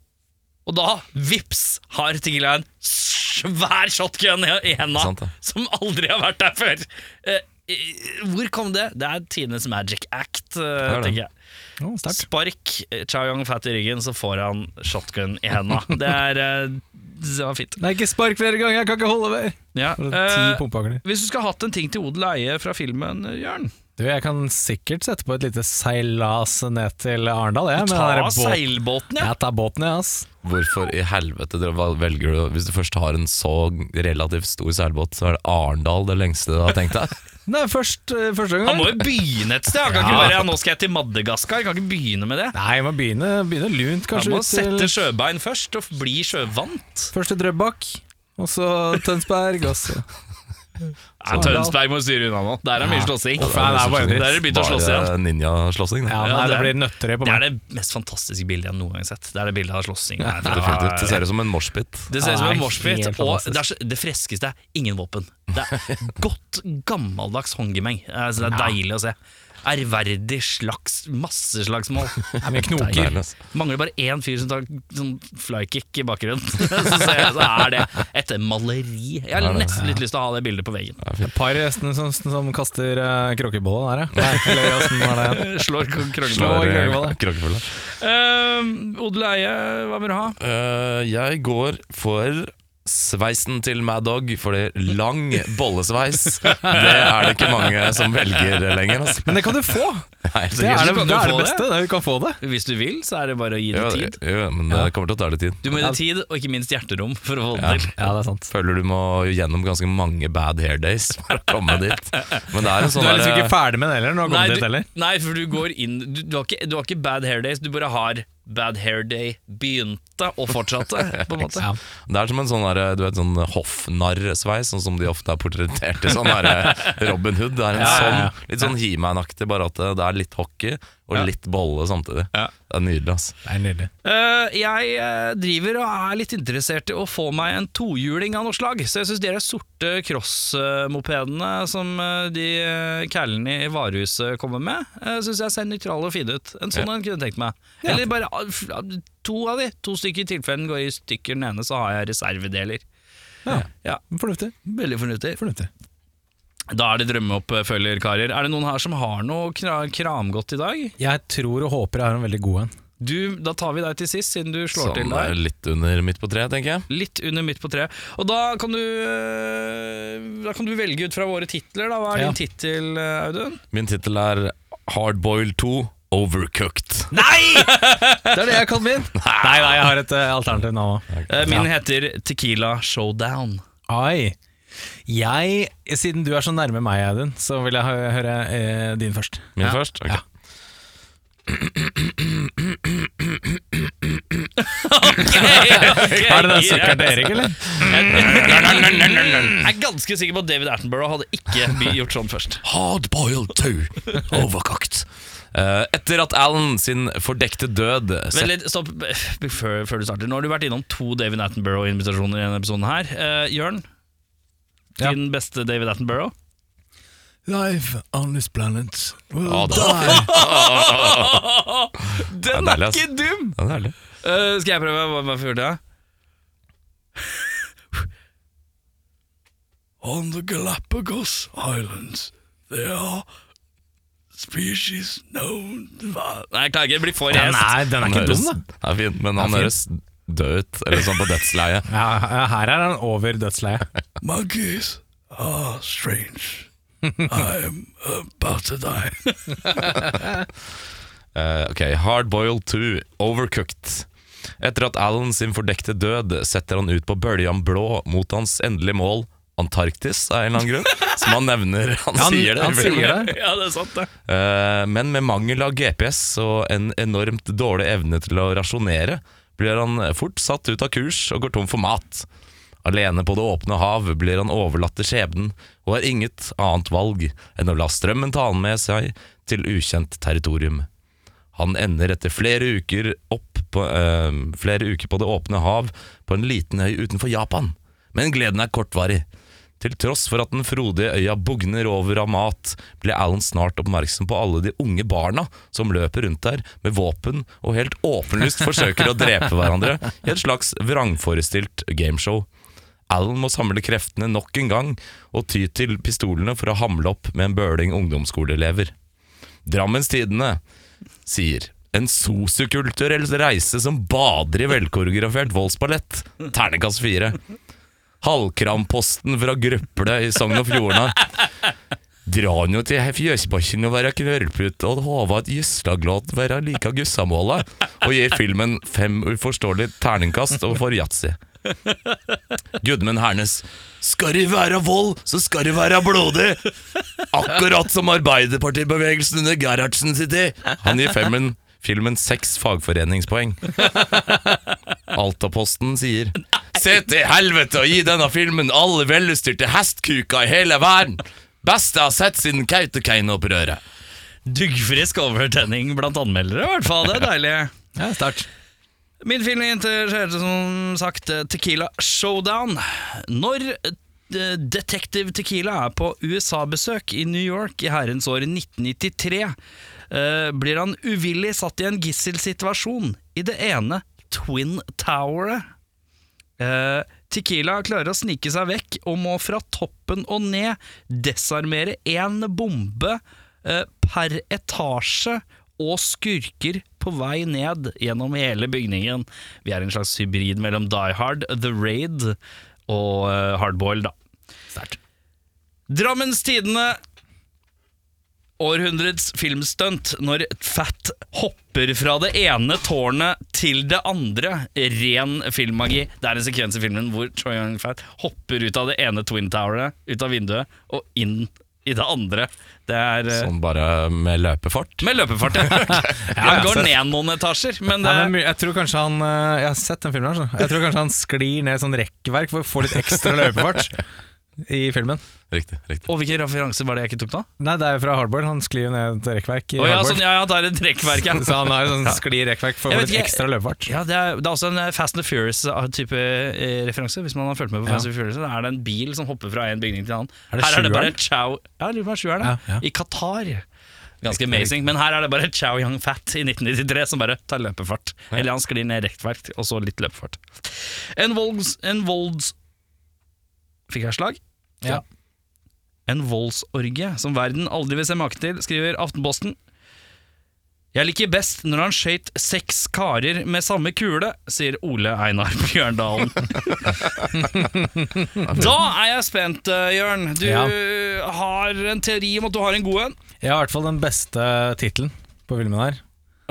Speaker 1: og da, vips, har Tequila en svær shotgun i henda
Speaker 3: Sant det.
Speaker 1: som aldri har vært der før. Eh, eh, hvor kom det? Det er tidenes magic act, eh,
Speaker 3: er det.
Speaker 1: tenker jeg.
Speaker 4: Oh, sterkt.
Speaker 1: Spark eh, Chow Yong Fat i ryggen, så får han shotgun i henda. Det er eh, Det var fint.
Speaker 4: Nei, ikke spark flere ganger, jeg kan ikke holde meg!
Speaker 1: Ja.
Speaker 4: Ti
Speaker 1: eh,
Speaker 4: pumpehagler.
Speaker 1: hvis du skulle hatt en ting til odel og eie fra filmen, eh, Jørn
Speaker 4: Du, jeg kan sikkert sette på et lite seilas ned til Arendal, jeg. Du tar
Speaker 1: Ta seilbåten, ja.
Speaker 4: Jeg tar båten, ja, ass.
Speaker 3: Hvorfor i helvete velger du Hvis du først har en så relativt stor seilbåt, så er det Arendal det lengste du har tenkt deg?
Speaker 4: Er først, eh, første gang.
Speaker 1: Han må jo begynne et sted. Han kan
Speaker 4: Ja.
Speaker 1: ikke bare ja, 'nå skal jeg til Madagaskar'. Jeg kan ikke begynne med det.
Speaker 4: Nei, jeg må begynne, begynne lunt,
Speaker 1: Han må
Speaker 4: ut til-
Speaker 1: sette sjøbein først og bli sjøvant.
Speaker 4: Først til Drøbak, og så Tønsberg, og så
Speaker 1: Ja, Tønsberg må styre unna nå. Der er mye slåssing.
Speaker 4: Er.
Speaker 1: Der er det begynt å slåss igjen.
Speaker 3: Ninjaslåssing.
Speaker 4: Ja,
Speaker 3: Ja,
Speaker 4: nei,
Speaker 1: det
Speaker 4: det blir nøtterøy på
Speaker 1: Det er det mest fantastiske bildet jeg noen gang har sett. Det er det bildet av slåssing. Ja, det,
Speaker 3: ser ut som en moshpit.
Speaker 1: det ser ut som en moshpit, og det, er, det freskeste er ingen våpen. Det er godt, gammeldags håndgemeng. Altså, det er deilig å se. Ærverdig slags masseslagsmål.
Speaker 4: Det er mye knoker.
Speaker 1: Mangler bare én fyr som tar sånn flykick i bakgrunnen. så, jeg, så er det et maleri. Jeg har nesten litt lyst til å ha det bildet på veggen.
Speaker 4: Et par gjestene som, som kaster uh, kråkebolle der, ja. Nei, eller åssen var det?
Speaker 1: Slår
Speaker 3: kråkebolle.
Speaker 1: Uh, Odel Eie, hva vil du ha?
Speaker 3: Uh, jeg går for sveisen til Mad Dog, fordi lang bollesveis Det er det ikke mange som velger lenger. Altså.
Speaker 4: Men det kan du få!
Speaker 3: Nei,
Speaker 4: Det er det, det,
Speaker 1: du
Speaker 4: er det beste. Du kan få det.
Speaker 1: Hvis du vil, så er det bare å gi
Speaker 3: Jo,
Speaker 1: tid.
Speaker 3: jo, men det kommer til å ta litt tid.
Speaker 1: Du må gi det tid, og ikke minst hjerterom, for å få det
Speaker 3: Ja.
Speaker 1: til.
Speaker 4: Ja, det er sant.
Speaker 3: Føler du må gjennom ganske mange bad hair days for å komme dit. Men det er en
Speaker 4: Du
Speaker 3: sånn
Speaker 4: er liksom ikke ferdig med det heller, når du har
Speaker 1: Nei,
Speaker 4: kommet
Speaker 1: du,
Speaker 4: dit heller.
Speaker 1: nei, for du går inn Du, du, har ikke, du har ikke bad hair days, du bare har Bad Hair Day begynte og fortsatte, på en måte.
Speaker 4: Ja.
Speaker 3: Det er som en sånn, der, du vet, sånn hoffnarrsveis, sånn som de ofte er portrettert i sånn der Robin Hood. Det er en
Speaker 4: Ja, ja, ja.
Speaker 3: sånn, litt sånn He-Man-aktig, bare at det er litt hockey og litt bolle samtidig.
Speaker 1: Ja.
Speaker 3: Det er nydelig, ass.
Speaker 4: Det er nydelig.
Speaker 1: uh, jeg eh, driver og er litt interessert i å få meg en tohjuling av noe slag. Så jeg syns de sorte crossmopedene som eh, de kælene i varehuset kommer med, uh, syns jeg ser nøytrale og fine ut. En sånn en kunne jeg tenkt meg. Eller bare ah, ah, to av de. To stykker i tilfelle den går i stykker den ene, så har jeg reservedeler.
Speaker 4: Ja.
Speaker 1: Ja,
Speaker 4: Fornuftig.
Speaker 1: Veldig fornuftig.
Speaker 4: Fornuftig.
Speaker 1: Da er det drømmeoppfølger, karer. Er det noen her som har noe kra kramgodt i dag?
Speaker 4: Jeg tror og håper jeg har en veldig god en.
Speaker 1: Du, Da tar vi deg til sist, siden du slår til
Speaker 3: Sånn
Speaker 1: der.
Speaker 3: eh, litt under midt på treet, tenker jeg.
Speaker 1: Litt under midt på treet. Og da kan du øh, Da kan du velge ut fra våre titler. Da. Hva er
Speaker 4: Ja.
Speaker 1: din tittel, øh, Audun?
Speaker 3: Min tittel er Hardboiled 2 Overcooked.
Speaker 1: Nei!
Speaker 4: Det er det jeg kaller min. Nei, nei, jeg har et uh, alternativ nå.
Speaker 1: Okay. Min heter Tequila Showdown.
Speaker 4: Ai. Jeg, siden du er så nærme meg, Audun, så vil jeg hø- høre eh, din først.
Speaker 3: Min
Speaker 1: Ja.
Speaker 3: først? Ok.
Speaker 4: Ja. Er det den søkkeren til Erik, eller?
Speaker 1: Jeg er ganske sikker på at David Attenborough hadde ikke by- gjort sånn først.
Speaker 3: Hardboiled 2 Overkokt. Eh, etter at Alan sin fordekte død
Speaker 1: Vent litt, stopp før, før du starter. Nå har du vært innom to David Attenborough-invitasjoner i denne episoden her. Eh, Jørn. Din beste David Attenborough?
Speaker 4: Life on this planet will
Speaker 3: Å, die.
Speaker 1: Den
Speaker 3: Det er
Speaker 1: er ikke dum!
Speaker 3: Ja, det er herlig.
Speaker 1: Eh, skal jeg prøve? Hva, hva gjorde det? On the Galapagos Islands there are species known Nei, jeg klarer ikke. Det blir for
Speaker 4: Den er, den er ikke dum, da.
Speaker 3: Det er fin, men han høres død ut, eller sånn på dødsleiet.
Speaker 4: Ja, ja, her er han over dødsleiet.
Speaker 1: Monkeys are strange. I'm about to die.
Speaker 3: uh, ok, Hardboiled 2, Overcooked. Etter at Alan sin fordekte død setter han ut på bøljan blå mot hans endelige mål, Antarktis, av en eller annen grunn. Som han nevner. Han,
Speaker 4: Ja, han-
Speaker 3: sier det.
Speaker 4: han sier det.
Speaker 1: ja, det er sant, det.
Speaker 3: Uh, men med mangel av GPS og en enormt dårlig evne til å rasjonere, blir han fort satt ut av kurs og går tom for mat. Alene på det åpne hav blir han overlatt til skjebnen, og har inget annet valg enn å la strømmen ta han med seg til ukjent territorium. Han ender etter flere uker, på, øh, flere uker på det åpne hav på en liten øy utenfor Japan. Men gleden er kortvarig. Til tross for at den frodige øya bugner over av mat, blir Alan snart oppmerksom på alle de unge barna som løper rundt der med våpen og helt åpenlyst forsøker å drepe hverandre i et slags vrangforestilt gameshow. Alan må samle kreftene nok en gang og ty til pistolene for å hamle opp med en bøling ungdomsskoleelever. Drammens Tidende sier en sosiokulturell reise som bader i velkoreografert voldsballett. Ternekast fire. Halvkramposten fra Grøple i Sogn og Fjordane. Dra nå til Fjøsbakken og være knørrputt og håva at gysslaglåt være like gussamåla, og gir filmen fem uforståelige terningkast og får yatzy. Gudmund Hernes. Skal det være vold, så skal det være blodig! Akkurat som Arbeiderpartibevegelsen under Gerhardsen sin tid. Han gir femmen filmen seks fagforeningspoeng. Altaposten sier Se til helvete og gi denne filmen alle velutstyrte hestkuker i hele verden! Beste jeg har sett siden Kautokeino-opprøret.
Speaker 1: Duggfrisk overtenning blant anmeldere, i hvert fall. Det er deilig.
Speaker 4: Ja, start.
Speaker 1: Min film interesserte som sagt Tequila Showdown. Når eh, Detective Tequila er på USA-besøk i New York i herrens år 1993, eh, blir han uvillig satt i en gisselsituasjon i det ene Twin Tower. Eh, Tequila klarer å snike seg vekk og må fra toppen og ned desarmere én bombe eh, per etasje og skurker på vei ned gjennom hele bygningen. Vi er en slags hybrid mellom Die Hard, The Raid og eh, Hardboil, da. Sterkt. Drammens Tidende Århundrets filmstunt når Fat hopper fra det ene tårnet til det andre. Ren filmmagi. Det er en sekvens i filmen hvor Troy Young Fat hopper ut av det ene Twin Toweret, ut av vinduet, og inn i det andre. Det er eh,
Speaker 3: Sånn bare med løpefart.
Speaker 1: med løpefart, ja. Han går ned noen etasjer, men det
Speaker 4: Nei, men jeg tror kanskje han eh, Jeg har sett den filmen her, så. Jeg tror kanskje han sklir ned sånn rekkverk for å få litt ekstra løpefart i filmen.
Speaker 3: Riktig. riktig
Speaker 1: Og hvilken referanse var det jeg ikke tok nå?
Speaker 4: Nei, det er jo fra hardboard. Han sklir jo ned et rekkverk i
Speaker 1: Å ja, sånn, ja, ja, det er et rekkverk, ja.
Speaker 4: Så han har jo sånn sklir rekkverk for å få litt ekstra løpefart.
Speaker 1: Ja, det er, det er også en eh, Fast and the Furious-type referanse. Hvis man har fulgt med på
Speaker 4: Ja.
Speaker 1: Fast and the Furious, da er det en bil som hopper fra en bygning til en annen.
Speaker 4: Er
Speaker 1: her er det bare chow Ja, lurer på om det er sjueren, ja.
Speaker 4: Ja, ja.
Speaker 1: I Qatar. Ganske amazing. Men her er det bare Chow Young Fat i 1993 som bare tar løpefart. Eller han sklir ned rekkverk, og så litt løpefart. En volds... En volds Fikk jeg slag?
Speaker 4: Ja.
Speaker 1: En voldsorgie som verden aldri vil se make til, skriver Aftenposten. Jeg liker best når han skøyt seks karer med samme kule, sier Ole Einar Bjørndalen. da er jeg spent, eh, Jørn. Du
Speaker 4: Ja.
Speaker 1: har en teori om at du har en god en.
Speaker 4: Jeg har i hvert fall den beste tittelen på filmen her.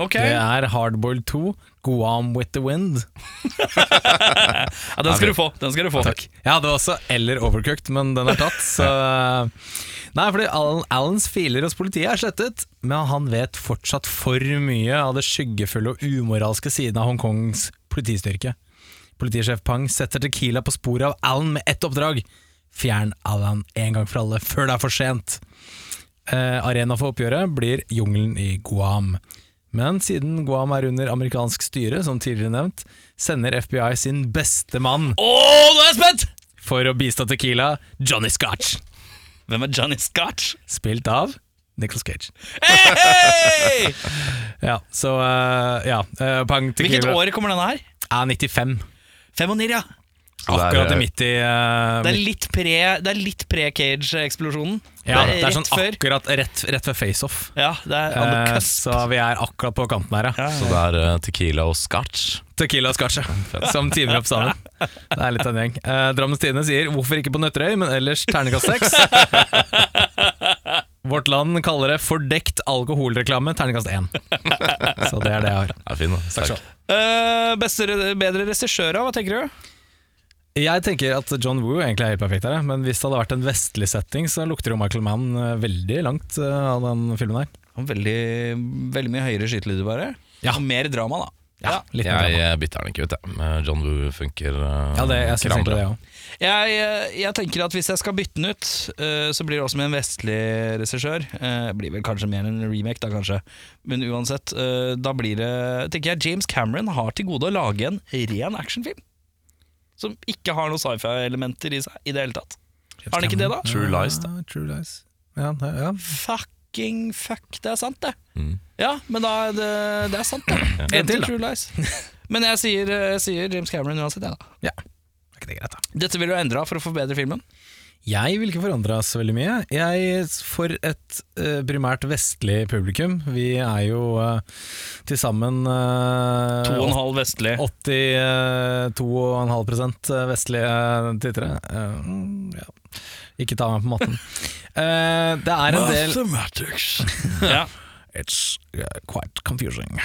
Speaker 1: Ok,
Speaker 4: Det er Hardboiled 2, Guam with the Wind.
Speaker 1: ja, Den skal du få. Den skal du få.
Speaker 4: Jeg hadde også eller Overcooked, men den er tatt, så Nei, fordi Alan, Alans filer hos politiet er slettet, men han vet fortsatt for mye av det skyggefulle og umoralske siden av Hongkongs politistyrke. Politisjef Pang setter Tequila på sporet av Alan med ett oppdrag. Fjern Alan en gang for alle, før det er for sent. Uh, arena for oppgjøret blir jungelen i Guam. Men siden Guam er under amerikansk styre, som tidligere nevnt, sender FBI sin beste mann
Speaker 1: oh, nå er jeg spent!
Speaker 4: for å bistå Tequila, Johnny Scotch.
Speaker 1: Hvem er Johnny Scotch?
Speaker 4: Spilt av Nicholas Cage.
Speaker 1: Hey!
Speaker 4: Ja, så uh, ja. Uh,
Speaker 1: Hvilket år kommer denne her?
Speaker 4: er 95.
Speaker 1: 95, ja.
Speaker 3: Det er,
Speaker 4: Akkurat
Speaker 3: eh,
Speaker 4: i midt i uh,
Speaker 1: Det er litt pre, det er litt pre-Cage-eksplosjonen.
Speaker 4: Ja, det er,
Speaker 1: rett
Speaker 4: sånn
Speaker 1: før.
Speaker 4: akkurat rett, rett ved face-off.
Speaker 1: Ja, det er
Speaker 4: Eh,
Speaker 1: cusp.
Speaker 4: så vi er akkurat på kanten her, ja.
Speaker 3: Så det er uh, tequila og scotch.
Speaker 4: Tequila og scotch, ja. som teamer opp sammen. Det er litt av en gjeng. Uh, Drammens Tidende sier 'hvorfor ikke på Nøtterøy', men ellers terningkast seks. Vårt Land kaller det 'fordekt alkoholreklame', terningkast 1 Så det er det jeg har.
Speaker 3: Er fin, da. Takk.
Speaker 1: Takk. Uh, beste, bedre regissører, hva tenker du?
Speaker 4: Jeg tenker at John Woo egentlig er helt perfekt her, men hvis det hadde vært en vestlig setting, så lukter jo Michael Mann eh, veldig langt eh, av den filmen her.
Speaker 1: Veldig, veldig mye høyere skytelyder, bare.
Speaker 4: Ja.
Speaker 1: Og mer drama, da. Ja.
Speaker 4: Litt
Speaker 3: Jeg
Speaker 4: drama.
Speaker 3: bytter den ikke ut, jeg. John Woo funker uh,
Speaker 4: Ja, det, jeg synes egentlig det òg.
Speaker 1: Jeg, jeg tenker at hvis jeg skal bytte den ut, uh, så blir det også med en vestlig regissør. Uh, blir vel kanskje mer en remake, da kanskje. Men uansett, uh, da blir det tenker jeg James Cameron har til gode å lage en ren actionfilm. Som ikke har noen sci-fi-elementer i seg i det hele tatt. Har den ikke det, da?
Speaker 3: True Lies, da.
Speaker 4: True Lies. Ja, ja.
Speaker 1: Fucking fuck, det er sant, det.
Speaker 3: Mm.
Speaker 1: Ja, men da er det, det er sant, det.
Speaker 4: En til, da.
Speaker 1: True Lies. Men jeg sier, jeg sier James Cameron uansett, jeg, da.
Speaker 4: ja. Er ikke det greit, da?
Speaker 1: Dette vil du endre for å forbedre filmen.
Speaker 4: Jeg vil ikke forandre oss veldig mye. Jeg, For et uh, primært vestlig publikum, vi er jo uh, til sammen uh,
Speaker 1: To og en halv vestlig.
Speaker 4: 82,5 vestlige tittere. Eh, mm, ja. Ikke ta meg på matten. Eh, det er en del
Speaker 1: Mathematics. ja.
Speaker 4: It's uh, quite confusing.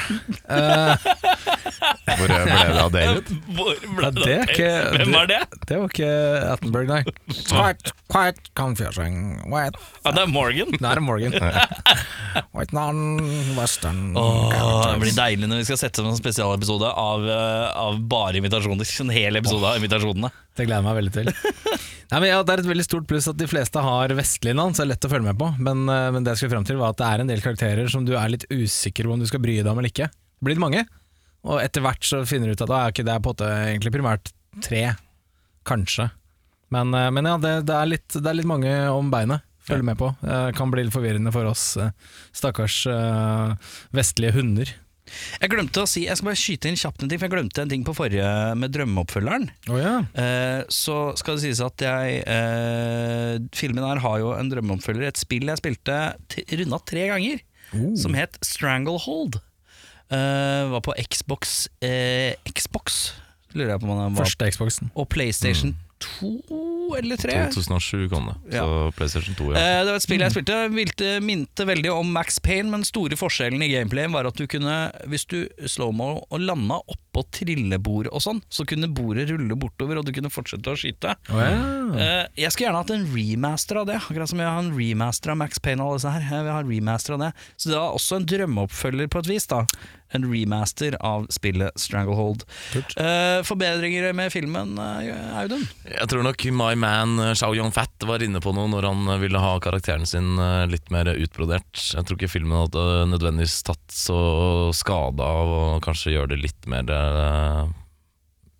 Speaker 4: Uh,
Speaker 3: Hvor ble det av David?
Speaker 1: Hvor ble
Speaker 4: det,
Speaker 1: det
Speaker 4: ikke-
Speaker 1: Hvem var det?
Speaker 4: det var ikke Attenberg, nei. Quite, quite confusing. White,
Speaker 1: Ja, det er Morgan.
Speaker 4: det er Morgan. White non-western
Speaker 1: Oh, det blir deilig når vi skal sette sammen en spesialepisode av, eh, av bare invitasjoner. En hel episode av invitasjonene.
Speaker 4: Det gleder jeg meg veldig til. Nei, men ja, Det er et veldig stort pluss at de fleste har vestlige navn, så det er lett å følge med på. Men, eh, men det jeg skulle frem til var at det er en del karakterer som du er litt usikker på om du skal bry deg om eller ikke. Det blir det mange, og etter hvert så finner du ut at ah, okay, det er på egentlig primært tre, kanskje. Men, eh, men ja, det, det, er litt, det er litt mange om beinet. Følg med på. Det kan bli litt forvirrende for oss eh, stakkars eh, vestlige hunder.
Speaker 1: Jeg glemte å si, jeg skal bare skyte inn kjapt en ting, for jeg glemte en ting på forrige med drømmeoppfølgeren.
Speaker 4: Oh, ja.
Speaker 1: Eh, så skal det sies at jeg eh, Filmen her har jo en drømmeoppfølger, et spill jeg spilte runda tre ganger, som het Stranglehold. Uh, var på Xbox eh, Xbox, lurer jeg på om den var
Speaker 4: Første Xboxen.
Speaker 1: Og PlayStation 2 eller 3.
Speaker 3: 2007 kom det, så PlayStation 2, ja.
Speaker 1: Eh, Det var et spill jeg spilte, vilte, minte veldig om Max Payne, men store forskjellen i gameplayen var at du kunne, hvis du slow-mo og landa oppå trillebord og sånn, så kunne bordet rulle bortover, og du kunne fortsette å skyte.
Speaker 4: Oh, ja.
Speaker 1: Eh, Jeg skulle gjerne hatt en remaster av det, akkurat som jeg har en remaster av Max Payne og alle disse her. Jeg vil ha en remaster av det. Så det var også en drømmeoppfølger på et vis, da. En remaster av spillet Stranglehold. Uh, forbedringer med filmen, uh, Audun?
Speaker 3: Jeg tror nok My Man Shao Xiao Yong Fat var inne på noe når han eh, ville ha karakteren sin eh, litt mer utbrodert. Jeg tror ikke filmen hadde nødvendigvis tatt så skade av å kanskje gjøre det litt mer uh,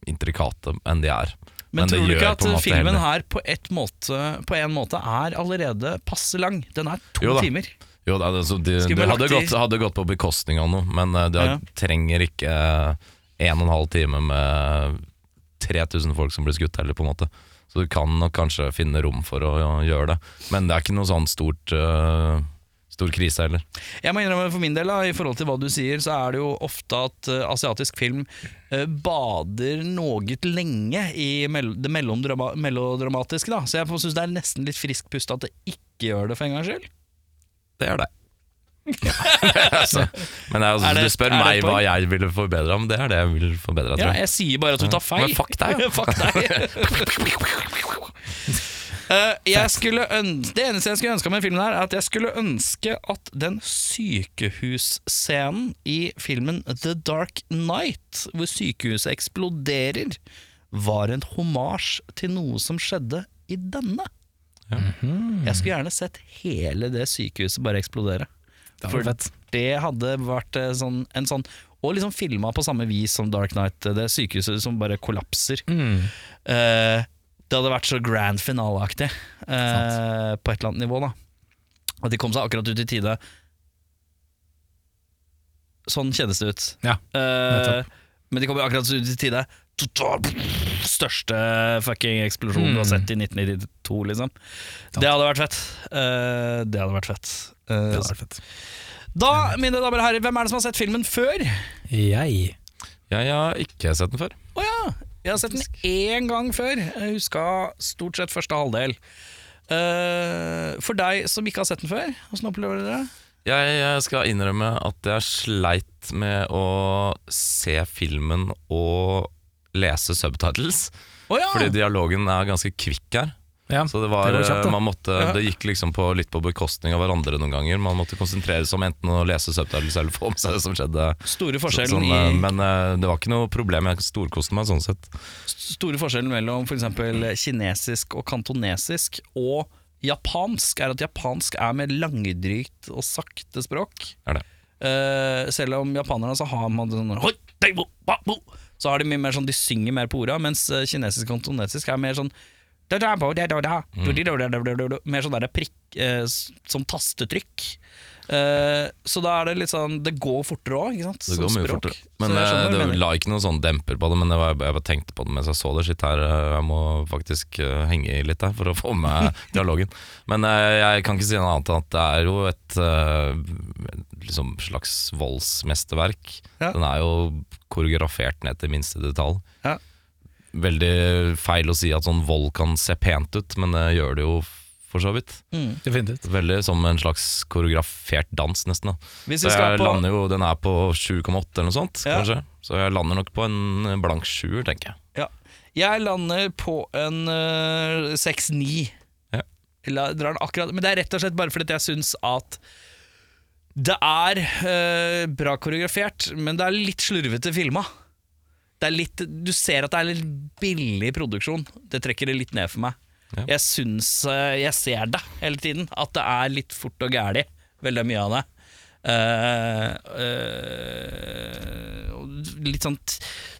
Speaker 3: intrikate enn de er.
Speaker 1: Men,
Speaker 3: Men
Speaker 1: tror du ikke at filmen
Speaker 3: heller.
Speaker 1: her på, et måte, på en måte er allerede passe lang? Den er to
Speaker 3: Jo da.
Speaker 1: timer.
Speaker 3: Jo, det, altså, de,
Speaker 1: Skulle
Speaker 3: det hadde, gått, hadde gått på bekostning av noe, men uh, det
Speaker 1: Ja.
Speaker 3: trenger ikke en og en halv time med 3000 folk som blir skutt heller, på en måte. Så du kan nok kanskje finne rom for å, ja, gjøre det. Men det er ikke noe sånn stort uh, stor krise heller.
Speaker 1: Jeg må innrømme for min del, da, i forhold til hva du sier, så er det jo ofte at uh, asiatisk film uh, bader noe lenge i mell det mellomdrama melodramatiske. Da. Så jeg syns det er nesten litt frisk pust at det ikke gjør det for en gangs skyld.
Speaker 3: Det er det. altså, men jeg, altså,
Speaker 1: det-
Speaker 3: du spør meg hva jeg ville forbedra, men det er det jeg vil forbedre.
Speaker 1: Ja,
Speaker 3: jeg.
Speaker 1: jeg sier bare at du tar feil.
Speaker 3: Men fuck deg.
Speaker 1: fuck deg. Uh, jeg ønske, det eneste jeg skulle ønske med filmen her, er at jeg skulle ønske at den sykehusscenen i filmen The Dark Night, hvor sykehuset eksploderer, var en homasj til noe som skjedde i denne. Jeg skulle gjerne sett hele det sykehuset bare eksplodere.
Speaker 4: Det
Speaker 1: For
Speaker 4: fett.
Speaker 1: det hadde vært eh, sånn, en sånn Og liksom filma på samme vis som Dark Knight, eh, det sykehuset som bare kollapser.
Speaker 4: Mm.
Speaker 1: Eh, det hadde vært så grand finale-aktig eh, på et eller annet nivå. da At de kom seg akkurat ut i tide. Sånn kjennes det ut.
Speaker 4: Ja,
Speaker 1: Eh, men de kom jo akkurat ut i tide. Største fucking eksplosjon du har
Speaker 4: Mm.
Speaker 1: sett i 1992, liksom. Det hadde vært fett. Eh, det hadde vært fett. Eh,
Speaker 4: Det hadde vært fett.
Speaker 1: da, mine damer og herrer, hvem er det som har sett filmen før?
Speaker 4: Jeg
Speaker 3: Jeg har ikke sett den før.
Speaker 1: Å ja! Jeg har sett den én gang før. Jeg huska stort sett første halvdel. Uh, for deg som ikke har sett den før, åssen opplever dere det?
Speaker 3: Jeg, jeg skal innrømme at jeg sleit med å se filmen og lese subtitles.
Speaker 1: Oh, ja!
Speaker 3: Fordi dialogen er ganske kvikk her.
Speaker 4: Ja,
Speaker 3: Så det var,
Speaker 4: det kjapt,
Speaker 3: man måtte,
Speaker 1: Ja.
Speaker 3: det gikk liksom på, litt på bekostning av hverandre noen ganger. Man måtte konsentrere seg om enten å lese subtitles eller få med seg det som skjedde.
Speaker 1: Store forskjellen,
Speaker 3: sånn, eh,
Speaker 1: i,
Speaker 3: men eh, det var ikke noe problem. Jeg storkoste meg sånn sett.
Speaker 1: store forskjellen mellom f.eks. kinesisk og kantonesisk og japansk er at japansk er med langdrygt og sakte språk.
Speaker 3: Er det.
Speaker 1: Uh, selv om japanerne så har man sånn Så har de mye mer sånn De synger mer på orda, mens eh, kinesisk og kantonesisk er mer sånn
Speaker 3: Mm.
Speaker 1: da, da, da, Mer sånn der prikk eh, Som tastetrykk. Eh, så da er det litt sånn Det går fortere òg, ikke sant?
Speaker 3: Det går mye
Speaker 1: språk.
Speaker 3: fortere.
Speaker 1: Så
Speaker 3: Men eh,
Speaker 1: du
Speaker 3: det la ikke noen sånn demper på det. Men det var, jeg bare tenkte på det mens jeg så det. Shit, her, eh, jeg må faktisk henge i litt her for å få med dialogen. Men jeg kan ikke si noe annet enn at det er jo et liksom slags voldsmesterverk.
Speaker 1: Ja.
Speaker 3: Den er jo koreografert ned til minste detalj.
Speaker 1: Ja.
Speaker 3: Veldig feil å si at sånn vold kan se pent ut, men det gjør det jo for så vidt.
Speaker 1: Mm.
Speaker 4: definitivt.
Speaker 3: Veldig som en slags koreografert dans, nesten. da
Speaker 1: Hvis
Speaker 3: så
Speaker 1: vi skal
Speaker 3: jeg
Speaker 1: på
Speaker 3: lander jo, Den er på 7,8 eller noe sånt,
Speaker 1: Ja.
Speaker 3: kanskje. Så jeg lander nok på en blank sjuer, tenker jeg.
Speaker 1: Ja. Jeg lander på en uh, 6-9.
Speaker 3: Ja.
Speaker 1: Drar den akkurat Men det er rett og slett bare fordi jeg syns at det er uh, bra koreografert, men det er litt slurvete filma. Det er litt, du ser at det er litt billig produksjon. Det trekker det litt ned for meg.
Speaker 3: Ja.
Speaker 1: Jeg syns øh, Jeg ser det hele tiden, at det er litt fort og gæli. Veldig mye av det. Uh, uh, litt sånn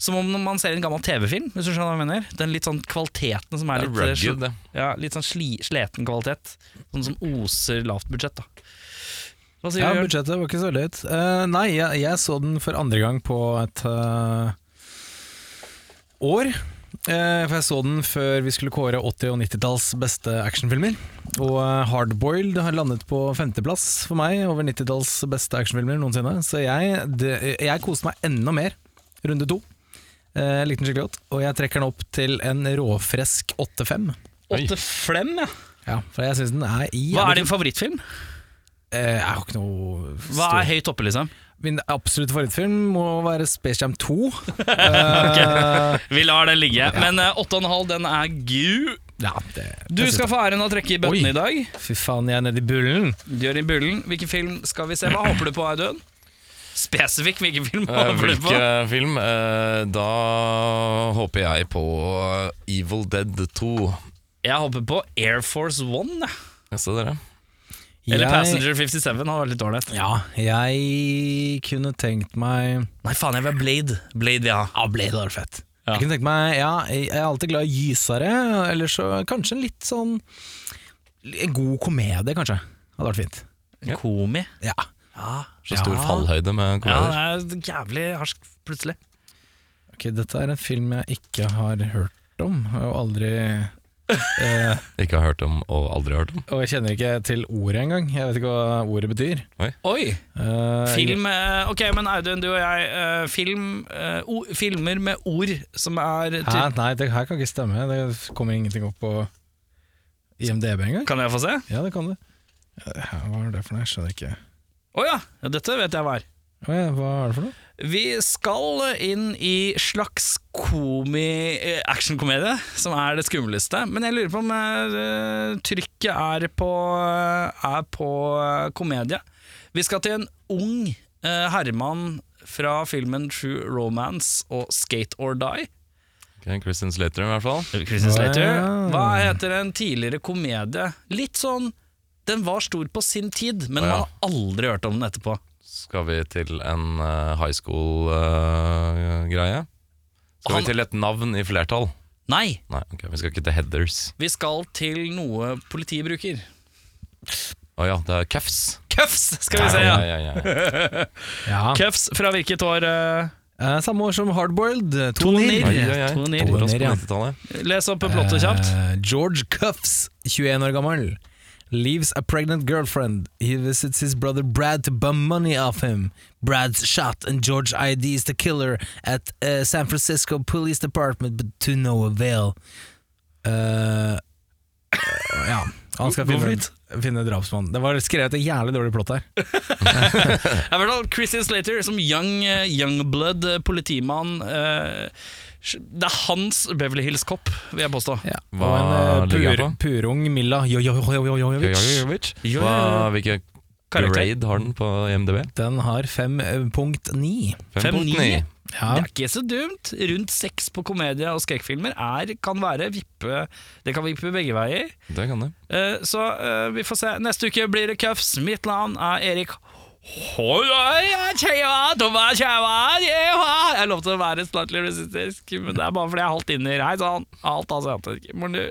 Speaker 1: Som om man ser en gammel TV-film, hvis du skjønner hva jeg mener. Den litt sånn kvaliteten som er
Speaker 3: litt, er
Speaker 1: eh,
Speaker 3: rugged, sl
Speaker 1: ja, Litt sånn sli, sleten kvalitet. Sånn som oser lavt budsjett, da. Hva sier
Speaker 4: Ja,
Speaker 1: du?
Speaker 4: Budsjettet var ikke så veldig høyt. Uh, nei, jeg, jeg så den for andre gang på et eh, år. Eh, for jeg så den før vi skulle kåre 80- og 90-talls beste actionfilmer. Og eh, Hardboiled har landet på femteplass for meg over 90-talls beste actionfilmer noensinne. Så jeg, det, jeg koste meg enda mer runde to. Eh, Jeg likte den skikkelig godt, og jeg trekker den opp til en råfresk 8-5.
Speaker 3: Oi.
Speaker 1: Åtte flem, ja.
Speaker 4: Ja, for jeg syns den er i
Speaker 1: Hva er din favorittfilm?
Speaker 4: Eh, Jeg har ikke noe
Speaker 1: Hva er høyt oppe, liksom?
Speaker 4: Min absolutte favorittfilm må være Space Jam 2. okay.
Speaker 1: Vi lar den ligge. Men eh, åtte og en halv, den er gu.
Speaker 4: ja, det,
Speaker 1: Du skal få æren av å trekke i bøtten i dag.
Speaker 4: Fy faen, jeg er nede i bullen.
Speaker 1: Du gjør i bullen. Hvilken film skal vi se? Hva håper du på, Audun? Spesifikk hvilken film
Speaker 3: Eh,
Speaker 1: håper du på?
Speaker 3: Hvilken film? Eh, da håper jeg på Evil Dead 2.
Speaker 1: Jeg håper på Air Force One. jeg.
Speaker 3: ser dere?
Speaker 1: Eller Passenger 57 hadde vært litt ålreit.
Speaker 4: Ja, jeg kunne tenkt meg
Speaker 1: Nei, faen, jeg vil ha Blade. Blade, ja.
Speaker 4: Ja, Blade var fett.
Speaker 1: Ja.
Speaker 4: Jeg kunne tenkt meg, ja, jeg er alltid glad i gysere, eller så kanskje en litt sånn En god komedie, kanskje. Hadde vært fint.
Speaker 3: Ja.
Speaker 1: Komi.
Speaker 4: Ja.
Speaker 1: Ja.
Speaker 3: Så stor
Speaker 4: Ja.
Speaker 3: fallhøyde med
Speaker 1: ja, det er jævlig harsk plutselig.
Speaker 4: Ok, dette er en film jeg ikke har hørt om, og aldri eh,
Speaker 3: Ikke har hørt om og aldri hørt om.
Speaker 4: Og jeg kjenner ikke til ordet engang. Jeg vet ikke hva ordet betyr.
Speaker 1: Oi!
Speaker 4: Eh,
Speaker 1: Film eh, Ok, men Audun, du og jeg. eh, film, eh, o, filmer med ord som er
Speaker 4: Hæ? Nei, det her kan ikke stemme. Det kommer ingenting opp på IMDb engang.
Speaker 1: Kan jeg få se?
Speaker 4: Ja, det kan det. Ja, Hva er det for noe? Jeg skjønner ikke.
Speaker 1: Å ja. ja! Dette vet jeg hva er.
Speaker 4: Å ja, hva er det for noe?
Speaker 1: Vi skal inn i slags komi eh, actionkomedie, som er det skumleste. Men jeg lurer på om uh, trykket er på, er på eh, komedie. Vi skal til en ung uh, herremann fra filmen True Romance og Skate or Die.
Speaker 3: Okay, Christian Slater i hvert fall.
Speaker 1: Christian Slater. Hva heter en tidligere komedie? Litt sånn Den var stor på sin tid, men
Speaker 3: oh, ja.
Speaker 1: man har aldri hørt om den etterpå.
Speaker 3: Skal vi til en uh, high school-greie? Skal
Speaker 1: Han-
Speaker 3: vi til et navn i flertall?
Speaker 1: Nei,
Speaker 3: Nei, ok, vi skal ikke til Headers.
Speaker 1: vi skal til noe politiet bruker.
Speaker 3: Å ja, det er Cuffs.
Speaker 1: Cuffs, skal vi se, ja.
Speaker 3: ja, ja, ja.
Speaker 4: Ja.
Speaker 1: Cuffs fra hvilket år? Uh,
Speaker 4: Eh, samme år som Hardboiled. Tonir.
Speaker 1: To nir.
Speaker 3: Ai, ai, ai.
Speaker 1: To nir.
Speaker 3: Over oss
Speaker 4: To nir,
Speaker 3: på
Speaker 4: ja.
Speaker 3: 90-tallet.
Speaker 1: Les opp plottet kjapt.
Speaker 4: Eh, George Cuffs, 21 år gammel, leaves a pregnant girlfriend. He visits his brother Brad to bum money off him. Brad's shot and George IDs the killer at uh, San Francisco Police Department, but to no avail. Uh, ja, han skal finne, finne drapsmannen. Det var skrevet et jævlig dårlig plott her.
Speaker 1: I hvert fall Christian Slater som young, young youngblood eh, politimann. eh, det er hans Beverly Hills Cop, vil jeg påstå.
Speaker 4: Ja.
Speaker 3: Hva
Speaker 4: Og en eh,
Speaker 3: ligger
Speaker 4: pur, purung Milla Jojojovic.
Speaker 3: Jojovic.
Speaker 1: Jo,
Speaker 3: Hva,
Speaker 1: jo, jo.
Speaker 3: hvilke grade har den på IMDb?
Speaker 4: Den har 5.9.
Speaker 3: 5.9.
Speaker 4: Ja.
Speaker 1: Det er ikke så dumt. Rundt seks på komedie og skrekkfilmer er, kan være vippe Det kan vippe begge veier.
Speaker 3: Det kan det.
Speaker 1: Uh, så uh, vi får se. Neste uke blir det Cuffs. Mitt navn er Erik Jeg lovte å være slightly resistisk, men det er bare fordi jeg er halvt inni. Hei sann, alt asiatisk.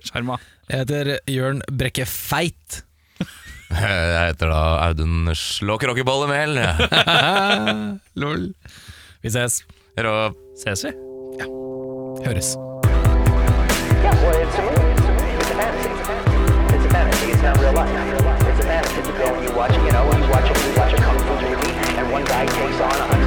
Speaker 1: Sjarma.
Speaker 4: Jeg heter Jørn Brekke Feit.
Speaker 3: Jeg heter da Audun Slåkråkebollemel.
Speaker 4: Lol. Vi ses.
Speaker 3: Rå.
Speaker 1: Ses vi?
Speaker 4: Høres.
Speaker 2: Yeah, well, it's a movie. It's a movie. It's a fantasy. It's a fantasy. It's not real life. It's a fantasy. You go and you watch, you know, you watch a, you watch side case on